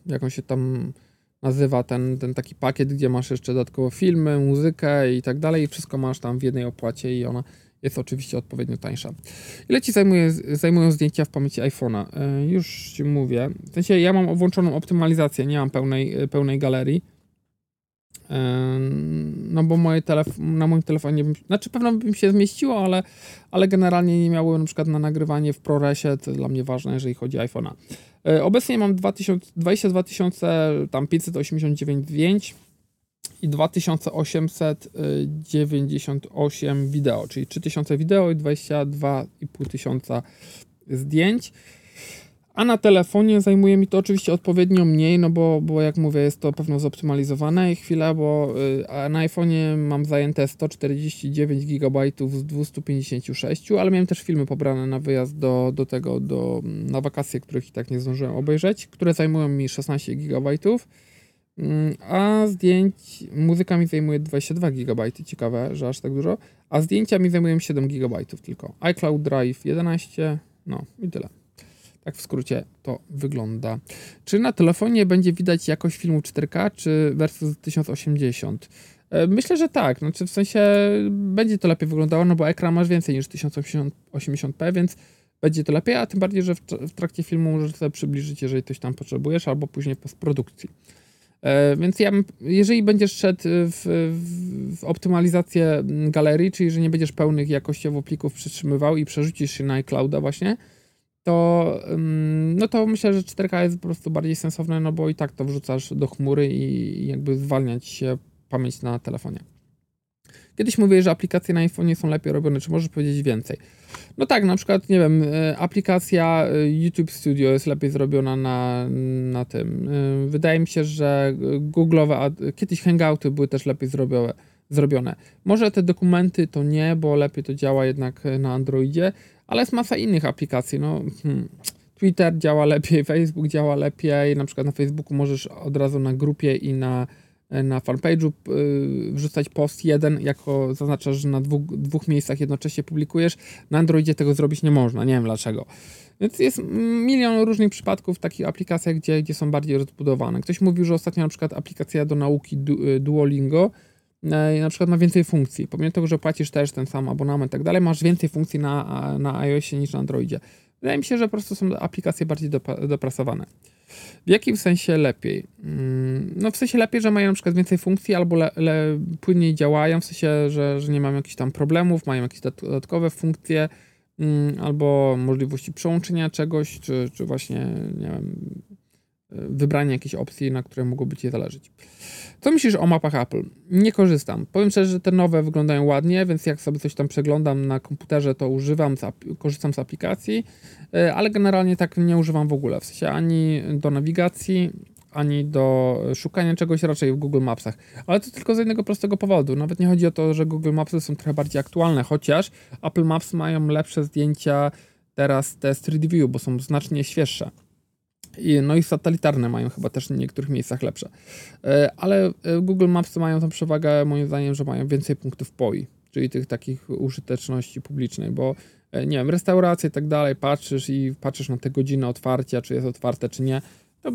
jak on się tam nazywa, ten, ten taki pakiet, gdzie masz jeszcze dodatkowo filmy, muzykę i tak dalej i wszystko masz tam w jednej opłacie i ona jest oczywiście odpowiednio tańsza. Ile ci zajmuje, zajmują zdjęcia w pamięci iPhone'a? E, już ci mówię. W sensie ja mam włączoną optymalizację, nie mam pełnej, pełnej galerii. No bo moje telef- na moim telefonie, bym, znaczy pewno bym się zmieściło, ale, ale generalnie nie miało na przykład na nagrywanie w ProResie, to dla mnie ważne, jeżeli chodzi o iPhone'a. E, obecnie mam 2000, 22 589 zdjęć i 2898 wideo, czyli 3000 wideo i 22,5 tysiąca zdjęć. A na telefonie zajmuje mi to oczywiście odpowiednio mniej, no bo, bo jak mówię, jest to pewno zoptymalizowane chwila, bo y, na iPhone'ie mam zajęte 149 GB z 256, ale miałem też filmy pobrane na wyjazd do, do tego, do, na wakacje, których i tak nie zdążyłem obejrzeć, które zajmują mi 16 GB. Mm, a zdjęć, muzyka mi zajmuje 22 GB, ciekawe, że aż tak dużo, a zdjęcia mi zajmują 7 GB tylko. iCloud Drive 11, no i tyle. Tak w skrócie to wygląda. Czy na telefonie będzie widać jakość filmu 4K, czy versus 1080? E, myślę, że tak. Znaczy w sensie będzie to lepiej wyglądało, no bo ekran masz więcej niż 1080p, więc będzie to lepiej, a tym bardziej, że w trakcie filmu możesz sobie przybliżyć, jeżeli coś tam potrzebujesz, albo później postprodukcji. E, więc ja, jeżeli będziesz szedł w, w, w, optymalizację galerii, czyli że nie będziesz pełnych jakościowo plików przytrzymywał i przerzucisz się na iClouda właśnie, to, no to myślę, że 4K jest po prostu bardziej sensowne, no bo i tak to wrzucasz do chmury i jakby zwalniać się pamięć na telefonie. Kiedyś mówię, że aplikacje na iPhone są lepiej robione. Czy możesz powiedzieć więcej? No tak, na przykład, nie wiem, e, aplikacja e, YouTube Studio jest lepiej zrobiona na, na tym. E, wydaje mi się, że Google'owe, kiedyś Hangouty były też lepiej zrobione. Może te dokumenty to nie, bo lepiej to działa jednak na Androidzie, ale jest masa innych aplikacji. No, hmm. Twitter działa lepiej, Facebook działa lepiej. Na przykład na Facebooku możesz od razu na grupie i na na fanpage'u y, wrzucać post jeden, jako zaznaczasz, że na dwóch, dwóch miejscach jednocześnie publikujesz. Na Androidzie tego zrobić nie można, nie wiem dlaczego. Więc jest milion różnych przypadków w takich aplikacjach, gdzie, gdzie są bardziej rozbudowane. Ktoś mówił, że ostatnio na przykład aplikacja do nauki y, Duolingo na przykład ma więcej funkcji. Pomimo tego, że płacisz też ten sam abonament i tak dalej, masz więcej funkcji na, na iOSie niż na Androidzie. Wydaje mi się, że po prostu są aplikacje bardziej dopracowane. W jakim sensie lepiej? Mm, no w sensie lepiej, że mają na przykład więcej funkcji albo le, le, płynniej działają, w sensie, że, że nie mają jakichś tam problemów, mają jakieś dodatkowe funkcje mm, albo możliwości przełączenia czegoś, czy, czy właśnie, nie wiem, wybranie jakiejś opcji, na której mogłoby Ci zależeć. Co myślisz o mapach Apple? Nie korzystam. Powiem szczerze, że te nowe wyglądają ładnie, więc jak sobie coś tam przeglądam na komputerze, to używam, korzystam z aplikacji, e, ale generalnie tak nie używam w ogóle. W sensie ani do nawigacji, ani do szukania czegoś raczej w Google Mapsach. Ale to tylko z jednego prostego powodu. Nawet nie chodzi o to, że Google Mapsy są trochę bardziej aktualne, chociaż Apple Maps mają lepsze zdjęcia teraz te Street View, bo są znacznie świeższe. No i satelitarne mają chyba też w niektórych miejscach lepsze. E, ale e, Google Maps mają tą przewagę, moim zdaniem, że mają więcej punktów POI, czyli tych takich użyteczności publicznej, bo e, nie wiem, restauracje i tak dalej, patrzysz i patrzysz na te godziny otwarcia, czy jest otwarte, czy nie. To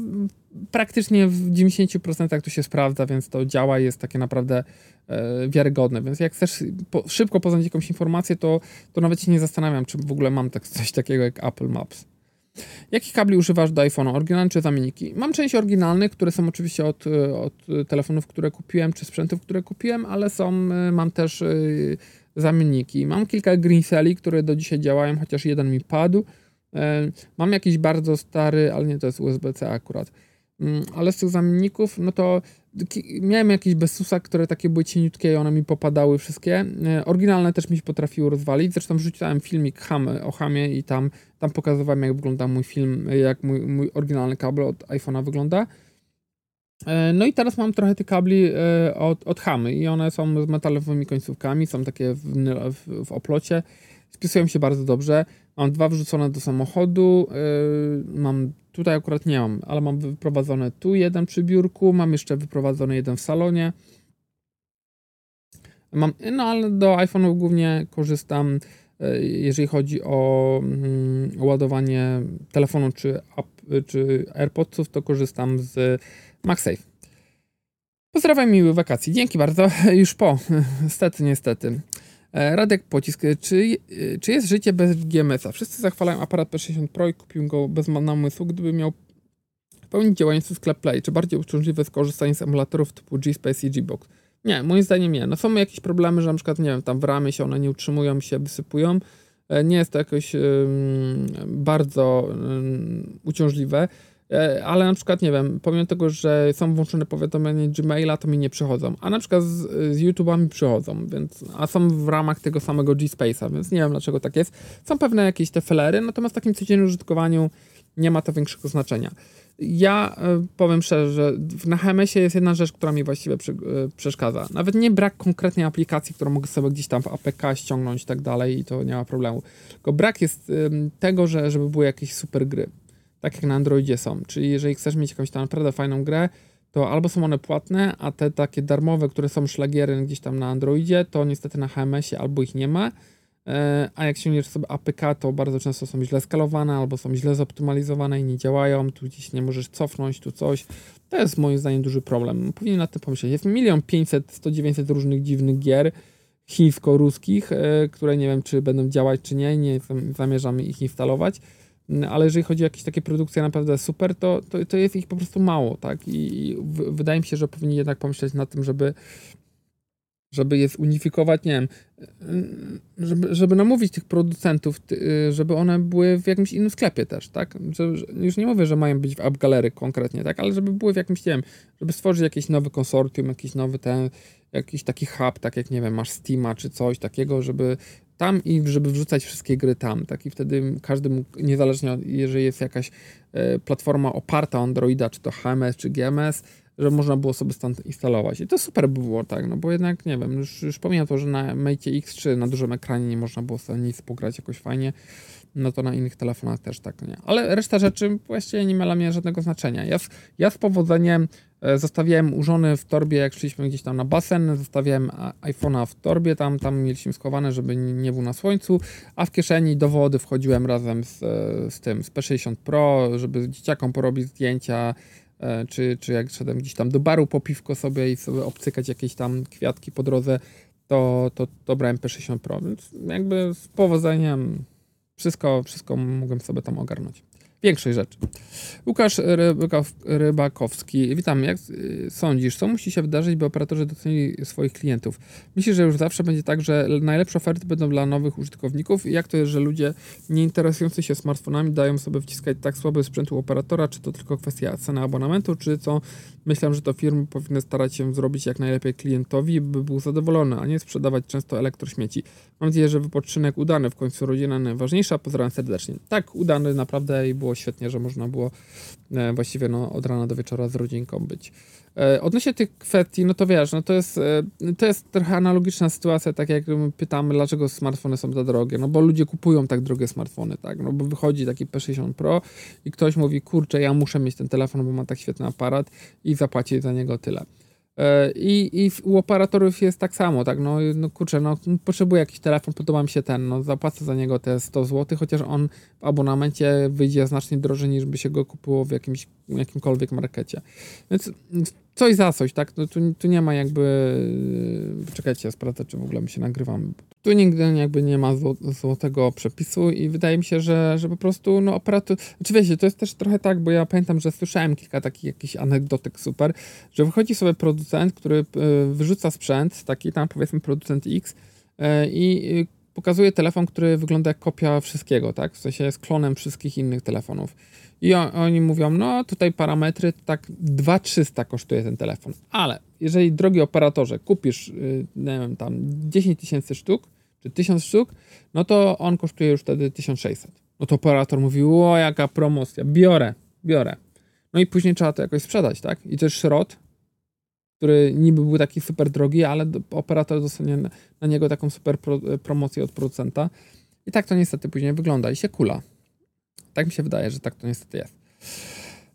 praktycznie w 90% to się sprawdza, więc to działa i jest takie naprawdę wiarygodne. Więc jak chcesz szybko poznać jakąś informację, to, to nawet się nie zastanawiam, czy w ogóle mam tak, coś takiego jak Apple Maps. Jakich kabli używasz do iPhone'a? Oryginalne czy zamienniki? Mam część oryginalnych, które są oczywiście od, od telefonów, które kupiłem, czy sprzętów, które kupiłem, ale są, mam też y, zamienniki. Mam kilka Greencelli, które do dzisiaj działają, chociaż jeden mi padł. Mam jakiś bardzo stary, ale nie to jest USB-C akurat. Mm, ale z tych zamienników, no to miałem jakieś Besusa, które takie były cieniutkie i one mi popadały wszystkie. E, oryginalne też mi się potrafiły rozwalić. Zresztą wrzuciłem filmik ham, o hamie i tam, tam pokazywałem, jak wygląda mój film, jak mój, mój oryginalny kabel od iPhone'a wygląda. E, no i teraz mam trochę tych kabli e, od, od Hamy i one są z metalowymi końcówkami, są takie w, w, w oplocie, spisują się bardzo dobrze. Mam dwa wrzucone do samochodu, mam Tutaj akurat nie mam, ale mam wyprowadzone tu jeden przy biurku, mam jeszcze wyprowadzony jeden w salonie. Mam, no ale do iPhone'ów głównie korzystam e, jeżeli chodzi o mm, ładowanie telefonu czy, app, czy AirPodsów, to korzystam z MagSafe. Pozdrawiam miłych wakacji. Dzięki bardzo. Już po. Niestety, niestety. E, Radek Pocisk. Czy, czy jest życie bez GMS-a? Wszyscy zachwalają aparat P60 Pro i kupiłem go bez namysłu, gdyby miał pełnić działający sklep Play. Czy bardziej uciążliwe jest korzystanie z emulatorów typu G-Space i G-Box? Nie, moim zdaniem nie. No są jakieś problemy, że na przykład, nie wiem, tam w ramie się one nie utrzymują, się wysypują. E, nie jest to jakoś bardzo uciążliwe. E, ale na przykład, nie wiem, pomimo tego, że są włączone powiadomienia Gmaila, to mi nie przychodzą, a na przykład z, z YouTube'ami przychodzą, więc, a są w ramach tego samego G-Space'a, więc nie wiem dlaczego tak jest. Są pewne jakieś te felery, natomiast w takim codziennym użytkowaniu nie ma to większego znaczenia. Ja y, powiem szczerze, że na HMS-ie jest jedna rzecz, która mi właściwie przy, y, przeszkadza. Nawet nie brak konkretnej aplikacji, którą mogę sobie gdzieś tam w APK ściągnąć i tak dalej i to nie ma problemu. Tylko brak jest tego, że, żeby były jakieś super gry tak jak na Androidzie są. Czyli jeżeli chcesz mieć jakąś tam naprawdę fajną grę, to albo są one płatne, a te takie darmowe, które są szlagiery gdzieś tam na Androidzie, to niestety na HMS-ie albo ich nie ma. E, a jak ściągniesz sobie APK, to bardzo często są źle skalowane albo są źle zoptymalizowane i nie działają. Tu gdzieś nie możesz cofnąć, tu coś. To jest moim zdaniem duży problem. Powinien na tym pomyśleć. Jest milion pięćset, sto dziewięćset różnych dziwnych gier chińsko-ruskich, e, które nie wiem, czy będą działać, czy nie. Nie zamierzam ich instalować ale jeżeli chodzi o jakieś takie produkcje naprawdę super, to, to, to jest ich po prostu mało, tak? I, w, wydaje mi się, że powinni jednak pomyśleć nad tym, żeby żeby je unifikować, nie wiem, żeby, żeby namówić tych producentów, żeby one były w jakimś innym sklepie też, tak? Że, już nie mówię, że mają być w App Gallery konkretnie, tak? Ale żeby były w jakimś, nie wiem, żeby stworzyć jakiś nowy konsortium, jakiś nowy ten, jakiś taki hub, tak jak, nie wiem, masz Steama czy coś takiego, żeby tam i żeby wrzucać wszystkie gry tam, tak? I wtedy każdy mógł, niezależnie od, jeżeli jest jakaś e, platforma oparta o Androida, czy to HMS, czy GMS, że można było sobie stąd instalować. I to super by było, tak, no bo jednak, nie wiem, już, już pomijam to, że na Mate X czy na dużym ekranie nie można było sobie nic pograć jakoś fajnie, no to na innych telefonach też tak, nie. Ale reszta rzeczy właściwie nie dla mnie żadnego znaczenia. Ja, ja z powodzeniem zostawiałem u w torbie, jak szliśmy gdzieś tam na basen, zostawiałem iPhone'a w torbie, tam, tam mieliśmy schowane, żeby nie był na słońcu, a w kieszeni do wody wchodziłem razem z, e, z tym, z P60 Pro, żeby dzieciakom porobić zdjęcia, e, czy, czy jak szedłem gdzieś tam do baru po piwko sobie i sobie obcykać jakieś tam kwiatki po drodze, to, to, to brałem P60 Pro, więc jakby z powodzeniem wszystko, wszystko mogłem sobie tam ogarnąć. Większej rzeczy. Łukasz Rybakowski. Witam. Jak y, sądzisz, co musi się wydarzyć, by operatorzy docenili swoich klientów? Myślisz, że już zawsze będzie tak, że najlepsze oferty będą dla nowych użytkowników? Jak to jest, że ludzie nie interesujący się smartfonami dają sobie wciskać tak słaby sprzęt u operatora? Czy to tylko kwestia ceny abonamentu, czy co? Myślę, że to firmy powinny starać się zrobić jak najlepiej klientowi, by był zadowolony, a nie sprzedawać często elektrośmieci. Mam nadzieję, że wypoczynek udany, w końcu rodzina najważniejsza. Pozdrawiam serdecznie. Tak, udany naprawdę i było świetnie, że można było e, właściwie no, od rana do wieczora z rodzinką być. E, odnośnie tych kwestii, no to wiesz, no to jest, e, to jest trochę analogiczna sytuacja, tak jak pytamy, dlaczego smartfony są za drogie, no bo ludzie kupują tak drogie smartfony, tak, no bo wychodzi taki P60 Pro i ktoś mówi, kurczę, ja muszę mieć ten telefon, bo ma tak świetny aparat i zapłacić za niego tyle. E, I, I u operatorów jest tak samo, tak, no, no kurczę, no potrzebuję jakiś telefon, podoba mi się ten, no zapłacę za niego te 100 zł, chociaż on w abonamencie wyjdzie znacznie drożej niż by się go kupiło w jakimś, jakimkolwiek markecie. Więc coś za coś, tak? No, tu, tu nie ma jakby. Czekajcie, sprawdzę, czy w ogóle my się nagrywamy. Tu nigdy jakby nie ma złotego przepisu i wydaje mi się, że, że po prostu no operator. Znaczy wiecie, to jest też trochę tak, bo ja pamiętam, że słyszałem kilka takich jakichś anegdotek super, że wychodzi sobie producent, który e, wyrzuca sprzęt, taki tam powiedzmy producent X e, i pokazuje telefon, który wygląda jak kopia wszystkiego, tak? W sensie jest klonem wszystkich innych telefonów. I oni mówią, no tutaj parametry, tak 2300 kosztuje ten telefon. Ale jeżeli, drogi operatorze, kupisz, y, nie wiem, tam 10 tysięcy sztuk, czy 1000 sztuk, no to on kosztuje już wtedy 1600. No to operator mówi, o jaka promocja, biorę, biorę. No i później trzeba to jakoś sprzedać, tak? I jest szrot, który niby był taki super drogi, ale operator dostanie na niego taką super pro, promocję od producenta. I tak to niestety później wygląda i się kula. Tak mi się wydaje, że tak to niestety jest.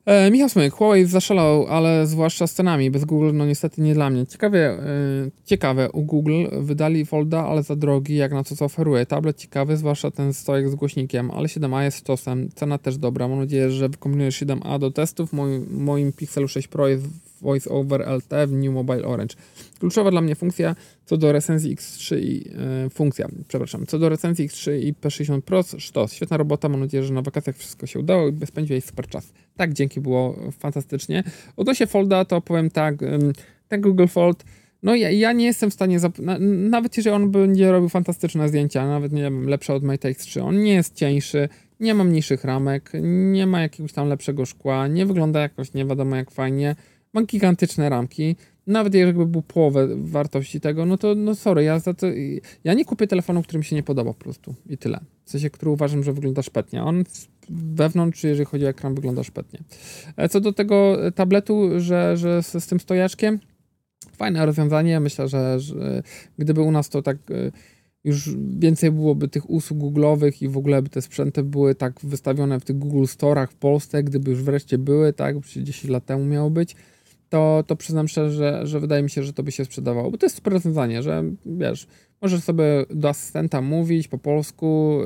E, Michał Smyk, Huawei zaszalał, ale zwłaszcza z cenami. Bez Google, no niestety nie dla mnie. Ciekawie, e, ciekawe, u Google wydali Folda, ale za drogi, jak na to, co oferuje. Tablet ciekawy, zwłaszcza ten stojek z głośnikiem, ale 7a jest stosem. Cena też dobra. Mam nadzieję, że wykombinujesz 7a do testów. Moim, moim Pixelu 6 Pro jest Voice over LT w New Mobile Orange. Kluczowa dla mnie funkcja co do recenzji X3 i e, funkcja, przepraszam, co do recenzji X3 i P60 Pro, sztos, świetna robota, mam nadzieję, że na wakacjach wszystko się udało i spędziłeś super czas. Tak, dzięki, było fantastycznie. Odnośnie Folda, to powiem tak, ten Google Fold, no ja, ja nie jestem w stanie, na, nawet jeżeli on będzie robił fantastyczne zdjęcia, nawet nie wiem, lepsze od Mate X3, on nie jest cieńszy, nie ma mniejszych ramek, nie ma jakiegoś tam lepszego szkła, nie wygląda jakoś nie wiadomo jak fajnie, ma gigantyczne ramki, nawet jakby był połowę wartości tego, no to no sorry, ja za to, ja nie kupię telefonu, który mi się nie podoba po prostu i tyle. W sensie, który uważam, że wygląda szpetnie. On wewnątrz, jeżeli chodzi o ekran, wygląda szpetnie. E, co do tego tabletu, że, że z, z tym stojaczkiem, fajne rozwiązanie. Myślę, że, że gdyby u nas to tak e, już więcej byłoby tych usług google'owych i w ogóle by te sprzęty były tak wystawione w tych Google Store'ach w Polsce, gdyby już wreszcie były, tak, 10 lat temu miało być, to, to przyznam szczerze, że, że wydaje mi się, że to by się sprzedawało, bo to jest super rozwiązanie, że wiesz, możesz sobie do asystenta mówić po polsku,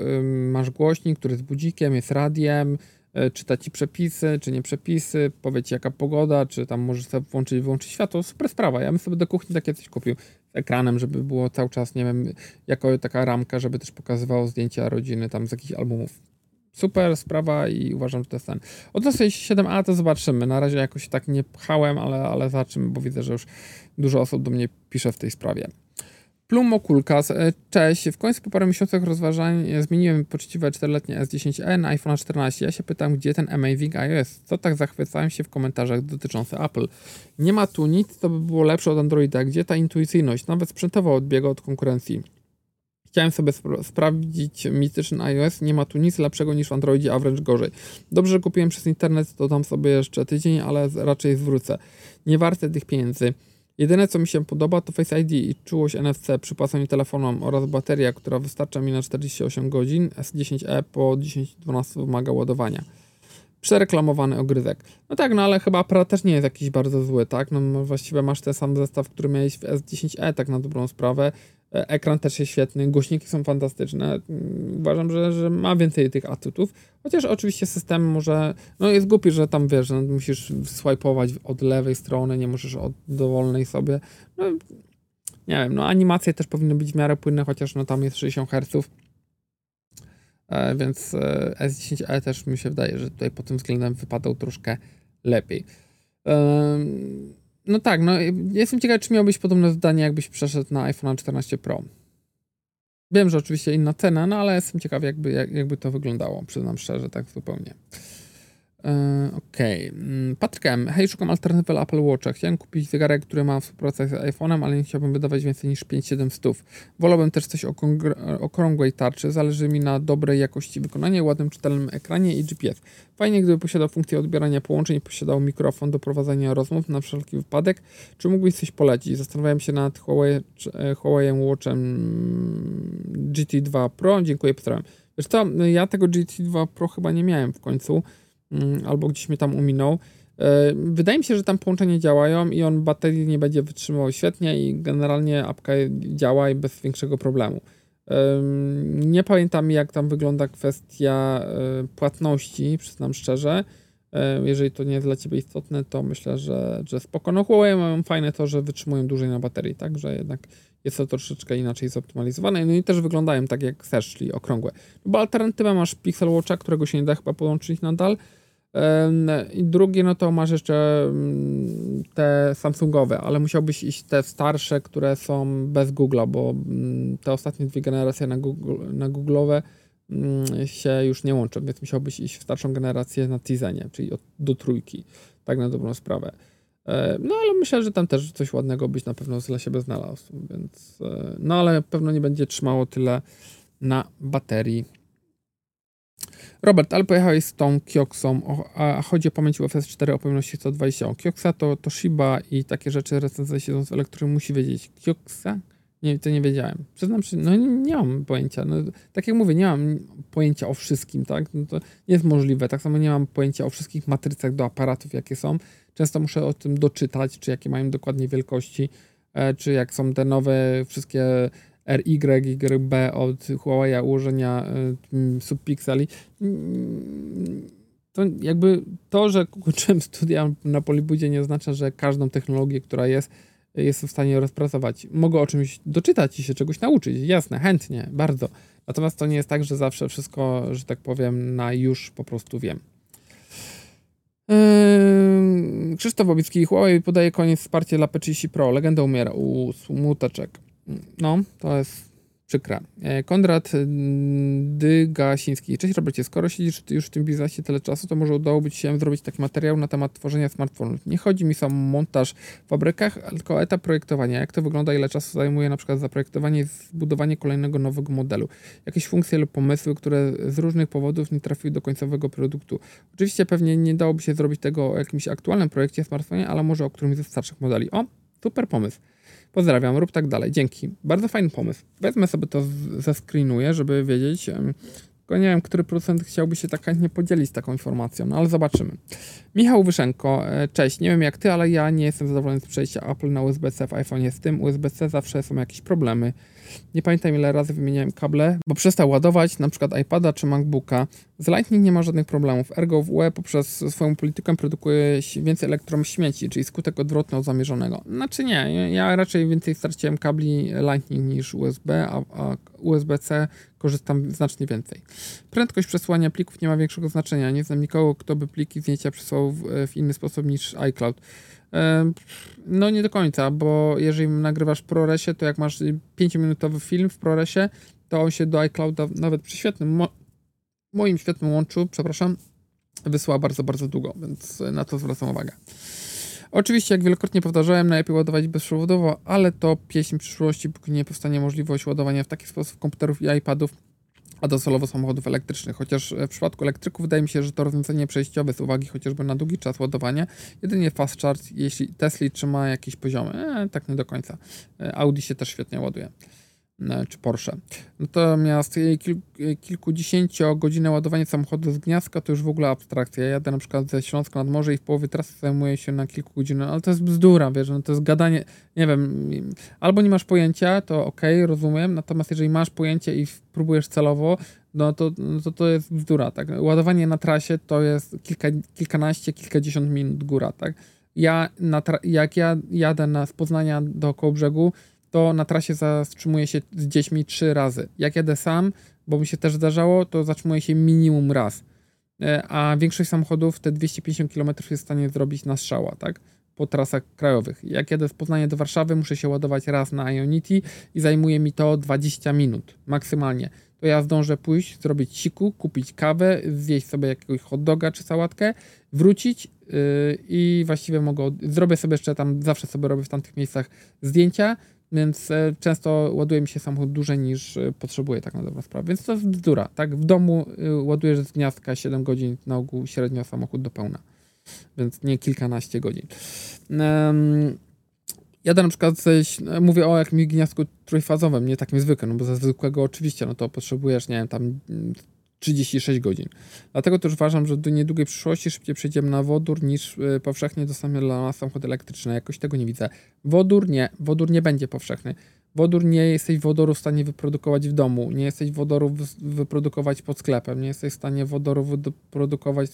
masz głośnik, który jest budzikiem, jest radiem, y, czyta ci przepisy, czy nie przepisy, powie ci jaka pogoda, czy tam możesz sobie włączyć, wyłączyć światło, super sprawa. Ja bym sobie do kuchni takie coś kupił z ekranem, żeby było cały czas, nie wiem, jako taka ramka, żeby też pokazywało zdjęcia rodziny tam z jakichś albumów super sprawa i uważam, że to jest ten. Od 7a to zobaczymy. Na razie jakoś tak nie pchałem, ale, ale zobaczymy, bo widzę, że już dużo osób do mnie pisze w tej sprawie. Plum Okulkas, e, cześć. W końcu po paru miesiącach rozważań zmieniłem poczciwe 4-letnie S10e na iPhone 14. Ja się pytam, gdzie ten Amazing iOS? Co tak zachwycałem się w komentarzach dotyczących Apple? Nie ma tu nic, co by było lepsze od Androida. Gdzie ta intuicyjność? Nawet sprzętowo odbiega od konkurencji. Chciałem sobie spra sprawdzić mityczny iOS, nie ma tu nic lepszego niż w Androidzie, a wręcz gorzej. Dobrze, że kupiłem przez internet, to dam sobie jeszcze tydzień, ale raczej zwrócę. Nie warte tych pieniędzy. Jedyne co mi się podoba to Face ID i czułość NFC przy płaceniu telefonom oraz bateria, która wystarcza mi na 48 godzin. S10e po 10-12 wymaga ładowania. Przereklamowany ogryzek. No tak, no ale chyba aparat też nie jest jakiś bardzo zły, tak? No właściwie masz ten sam zestaw, który miałeś w S10e, tak na dobrą sprawę. E, ekran też jest świetny, głośniki są fantastyczne. Mm, uważam, że, że ma więcej tych atutów. Chociaż oczywiście system może. No jest głupi, że tam wiesz, no, musisz swajpować od lewej strony, nie możesz od dowolnej sobie. No, nie wiem, no animacje też powinny być w miarę płynne, chociaż no tam jest 60 Hz. E, więc e, S10e też mi się wydaje, że tutaj pod tym względem wypadał troszkę lepiej. E, no tak, no jestem ciekaw, czy miałbyś podobne zdanie, jakbyś przeszedł na iPhone 14 Pro. Wiem, że oczywiście inna cena, no ale jestem ciekaw, jakby, jak, jakby to wyglądało, przyznam szczerze, tak zupełnie. E, okej. Okay. Mm. Hej, szukam alternatywy Apple Watcha. Chciałem kupić zegarek, który ma współpracę z iPhone'em, ale nie chciałbym wydawać więcej niż 5-7 Wolałbym też coś okrągłej tarczy. Zależy mi na dobrej jakości wykonania, ładnym czytelnym ekranie i GPS. Fajnie, gdyby posiadał funkcję odbierania połączeń posiadał mikrofon do prowadzenia rozmów na wszelki wypadek. Czy mógłbyś coś polecić? Zastanawiałem się nad Huawei, e, Huawei Watchem mm, GT2 Pro. Dziękuję, pozdrawiam. Wiesz co, ja tego GT2 Pro chyba nie miałem w końcu. Mm, albo gdzieś mnie tam uminął. E, wydaje mi się, że tam połączenia działają i on baterii nie będzie wytrzymywał świetnie i generalnie apka działa i bez większego problemu. Nie pamiętam jak tam wygląda kwestia e, płatności, przyznam szczerze. E, jeżeli to nie jest dla Ciebie istotne, to myślę, że, że spoko. No Huawei mają fajne to, że wytrzymują dłużej na baterii, także jednak jest to troszeczkę inaczej zoptymalizowane. No i też wyglądają tak jak Search, czyli okrągłe. No bo alternatywę masz Pixel Watcha, którego się nie da chyba połączyć nadal, i drugie, no to masz jeszcze mm, te Samsungowe, ale musiałbyś iść te starsze, które są bez Google'a, bo mm, te ostatnie dwie generacje na, Google, na Google'owe mm, się już nie łączą, więc musiałbyś iść w starszą generację na Tizenie, czyli do trójki, tak na dobrą sprawę. No ale myślę, że tam też coś ładnego byś na pewno dla siebie znalazł, więc e, no ale pewno nie będzie trzymało tyle na baterii Robert, ale pojechałeś z tą Kioksą, a chodzi o pamięć UFS 4 o pojemności 120. O Kioksa to Toshiba i takie rzeczy recenzja siedząc w elektronice musi wiedzieć. Kioksa? Nie, to nie wiedziałem. Przyznam się, no nie mam pojęcia. No, tak jak mówię, nie mam pojęcia o wszystkim, tak? No, to nie jest możliwe. Tak samo nie mam pojęcia o wszystkich matrycach do aparatów, jakie są. Często muszę o tym doczytać, czy jakie mają dokładnie wielkości, e, czy jak są te nowe wszystkie RY, YB od Huawei ułożenia e, subpikseli. Mm, to jakby to, że kończyłem studia na Polibudzie nie oznacza, że każdą technologię, która jest, jestem w stanie rozpracować. Mogę o czymś doczytać i się czegoś nauczyć, jasne, chętnie, bardzo. Natomiast to nie jest tak, że zawsze wszystko, że tak powiem, na już po prostu wiem. Yy, Krzysztof Bobicki, Huawei podaje koniec wsparcia dla P30 Pro. Legenda umiera u smuteczek. No, to jest przykra. E, Konrad mm, Dygasiński. Cześć Robercie, skoro siedzisz już w tym biznesie tyle czasu, to może udałoby Ci się zrobić taki materiał na temat tworzenia smartfonów. Nie chodzi mi sam o montaż w fabrykach, tylko etap projektowania. Jak to wygląda, ile czasu zajmuje na przykład zaprojektowanie i zbudowanie kolejnego nowego modelu. Jakieś funkcje lub pomysły, które z różnych powodów nie trafiły do końcowego produktu. Oczywiście pewnie nie dałoby się zrobić tego o jakimś aktualnym projekcie smartfonie, ale może o którymś ze starszych modeli. O, super pomysł. Pozdrawiam, rób tak dalej. Dzięki. Bardzo fajny pomysł. Wezmę sobie to, zescreenuję, żeby wiedzieć. Tylko nie wiem, który procent chciałby się tak chętnie podzielić taką informacją, no ale zobaczymy. Michał Wyszenko, e, cześć. Nie wiem jak ty, ale ja nie jestem zadowolony z przejścia Apple na USB-C w iPhone. Z tym USB-C zawsze są jakieś problemy. Nie pamiętam ile razy wymieniałem kable, bo przestał ładować przykład iPada czy MacBooka. Z Lightning nie ma żadnych problemów. Ergo w UE poprzez swoją politykę produkuje więcej elektron śmieci, czyli skutek odwrotny od zamierzonego. Znaczy nie, ja raczej więcej straciłem kabli Lightning niż USB, a, a USB-C korzystam znacznie więcej. Prędkość przesłania plików nie ma większego znaczenia. Nie znam nikogo, kto by pliki zdjęcia przesłał w, w inny sposób niż iCloud. No nie do końca, bo jeżeli nagrywasz w ProResie, to jak masz 5-minutowy film w ProResie, to on się do iClouda nawet przy świetnym, mo moim świetnym łączu, przepraszam, wysyła bardzo, bardzo długo, więc na to zwracam uwagę. Oczywiście, jak wielokrotnie powtarzałem, najlepiej ładować bezprzewodowo, ale to pieśń przyszłości, póki nie powstanie możliwość ładowania w taki sposób komputerów i iPadów, a docelowo samochodów elektrycznych. Chociaż w przypadku elektryków wydaje mi się, że to rozwiązanie przejściowe z uwagi chociażby na długi czas ładowania. Jedynie fast charge, jeśli Tesla trzyma jakieś poziomy. E, tak nie do końca. E, Audi się też świetnie ładuje. E, czy Porsche. Natomiast kil, kilkudziesięciogodzinne ładowanie samochodu z Gniazda to już w ogóle abstrakcja. Ja jadę na przykład ze Śląska nad morze i w połowie trasy zajmuję się na kilku godzinach, ale to jest bzdura, wiesz, no to jest gadanie, nie wiem, albo nie masz pojęcia, to ok, rozumiem, natomiast jeżeli masz pojęcie i próbujesz celowo, no to, no to to jest bzdura, tak. Ładowanie na trasie to jest kilka, kilkanaście, kilkadziesiąt minut góra, tak. Ja, na jak ja jadę na, z Poznania do Kołbrzegu, to na trasie zatrzymuję się z dziećmi trzy razy. Jak jadę sam, bo mi się też zdarzało, to zatrzymuję się minimum raz. E, a większość samochodów te 250 km jest w stanie zrobić na strzała, tak? Po trasach krajowych. Jak jadę z Poznania do Warszawy, muszę się ładować raz na Ionity i zajmuje mi to 20 minut maksymalnie. To ja zdążę pójść, zrobić siku, kupić kawę, zjeść sobie jakiegoś hot doga czy sałatkę, wrócić yy, i właściwie mogę, zrobię sobie jeszcze tam, zawsze sobie robię w tamtych miejscach zdjęcia, więc e, często ładuje mi się samochód dłużej niż e, potrzebuję, tak na dobrą sprawę. Więc to jest bzdura. Tak, w domu e, ładujesz z gniazdka 7 godzin na ogół średnio samochód do pełna. Więc nie kilkanaście godzin. Um, jadę na przykład mówię o jakimś gniazdku trójfazowym, nie takim zwykłym, no bo ze zwykłego oczywiście, no to potrzebujesz, nie wiem, tam 36 godzin. Dlatego też uważam, że do niedługiej przyszłości szybciej przejdziemy na wodór niż y, powszechnie dostępny dla nas samochód elektryczny. Jakoś tego nie widzę. Wodór nie, wodór nie będzie powszechny. Wodór nie jesteś wodoru w stanie wyprodukować w domu, nie jesteś wodoru wyprodukować pod sklepem, nie jesteś w stanie wodoru wyprodukować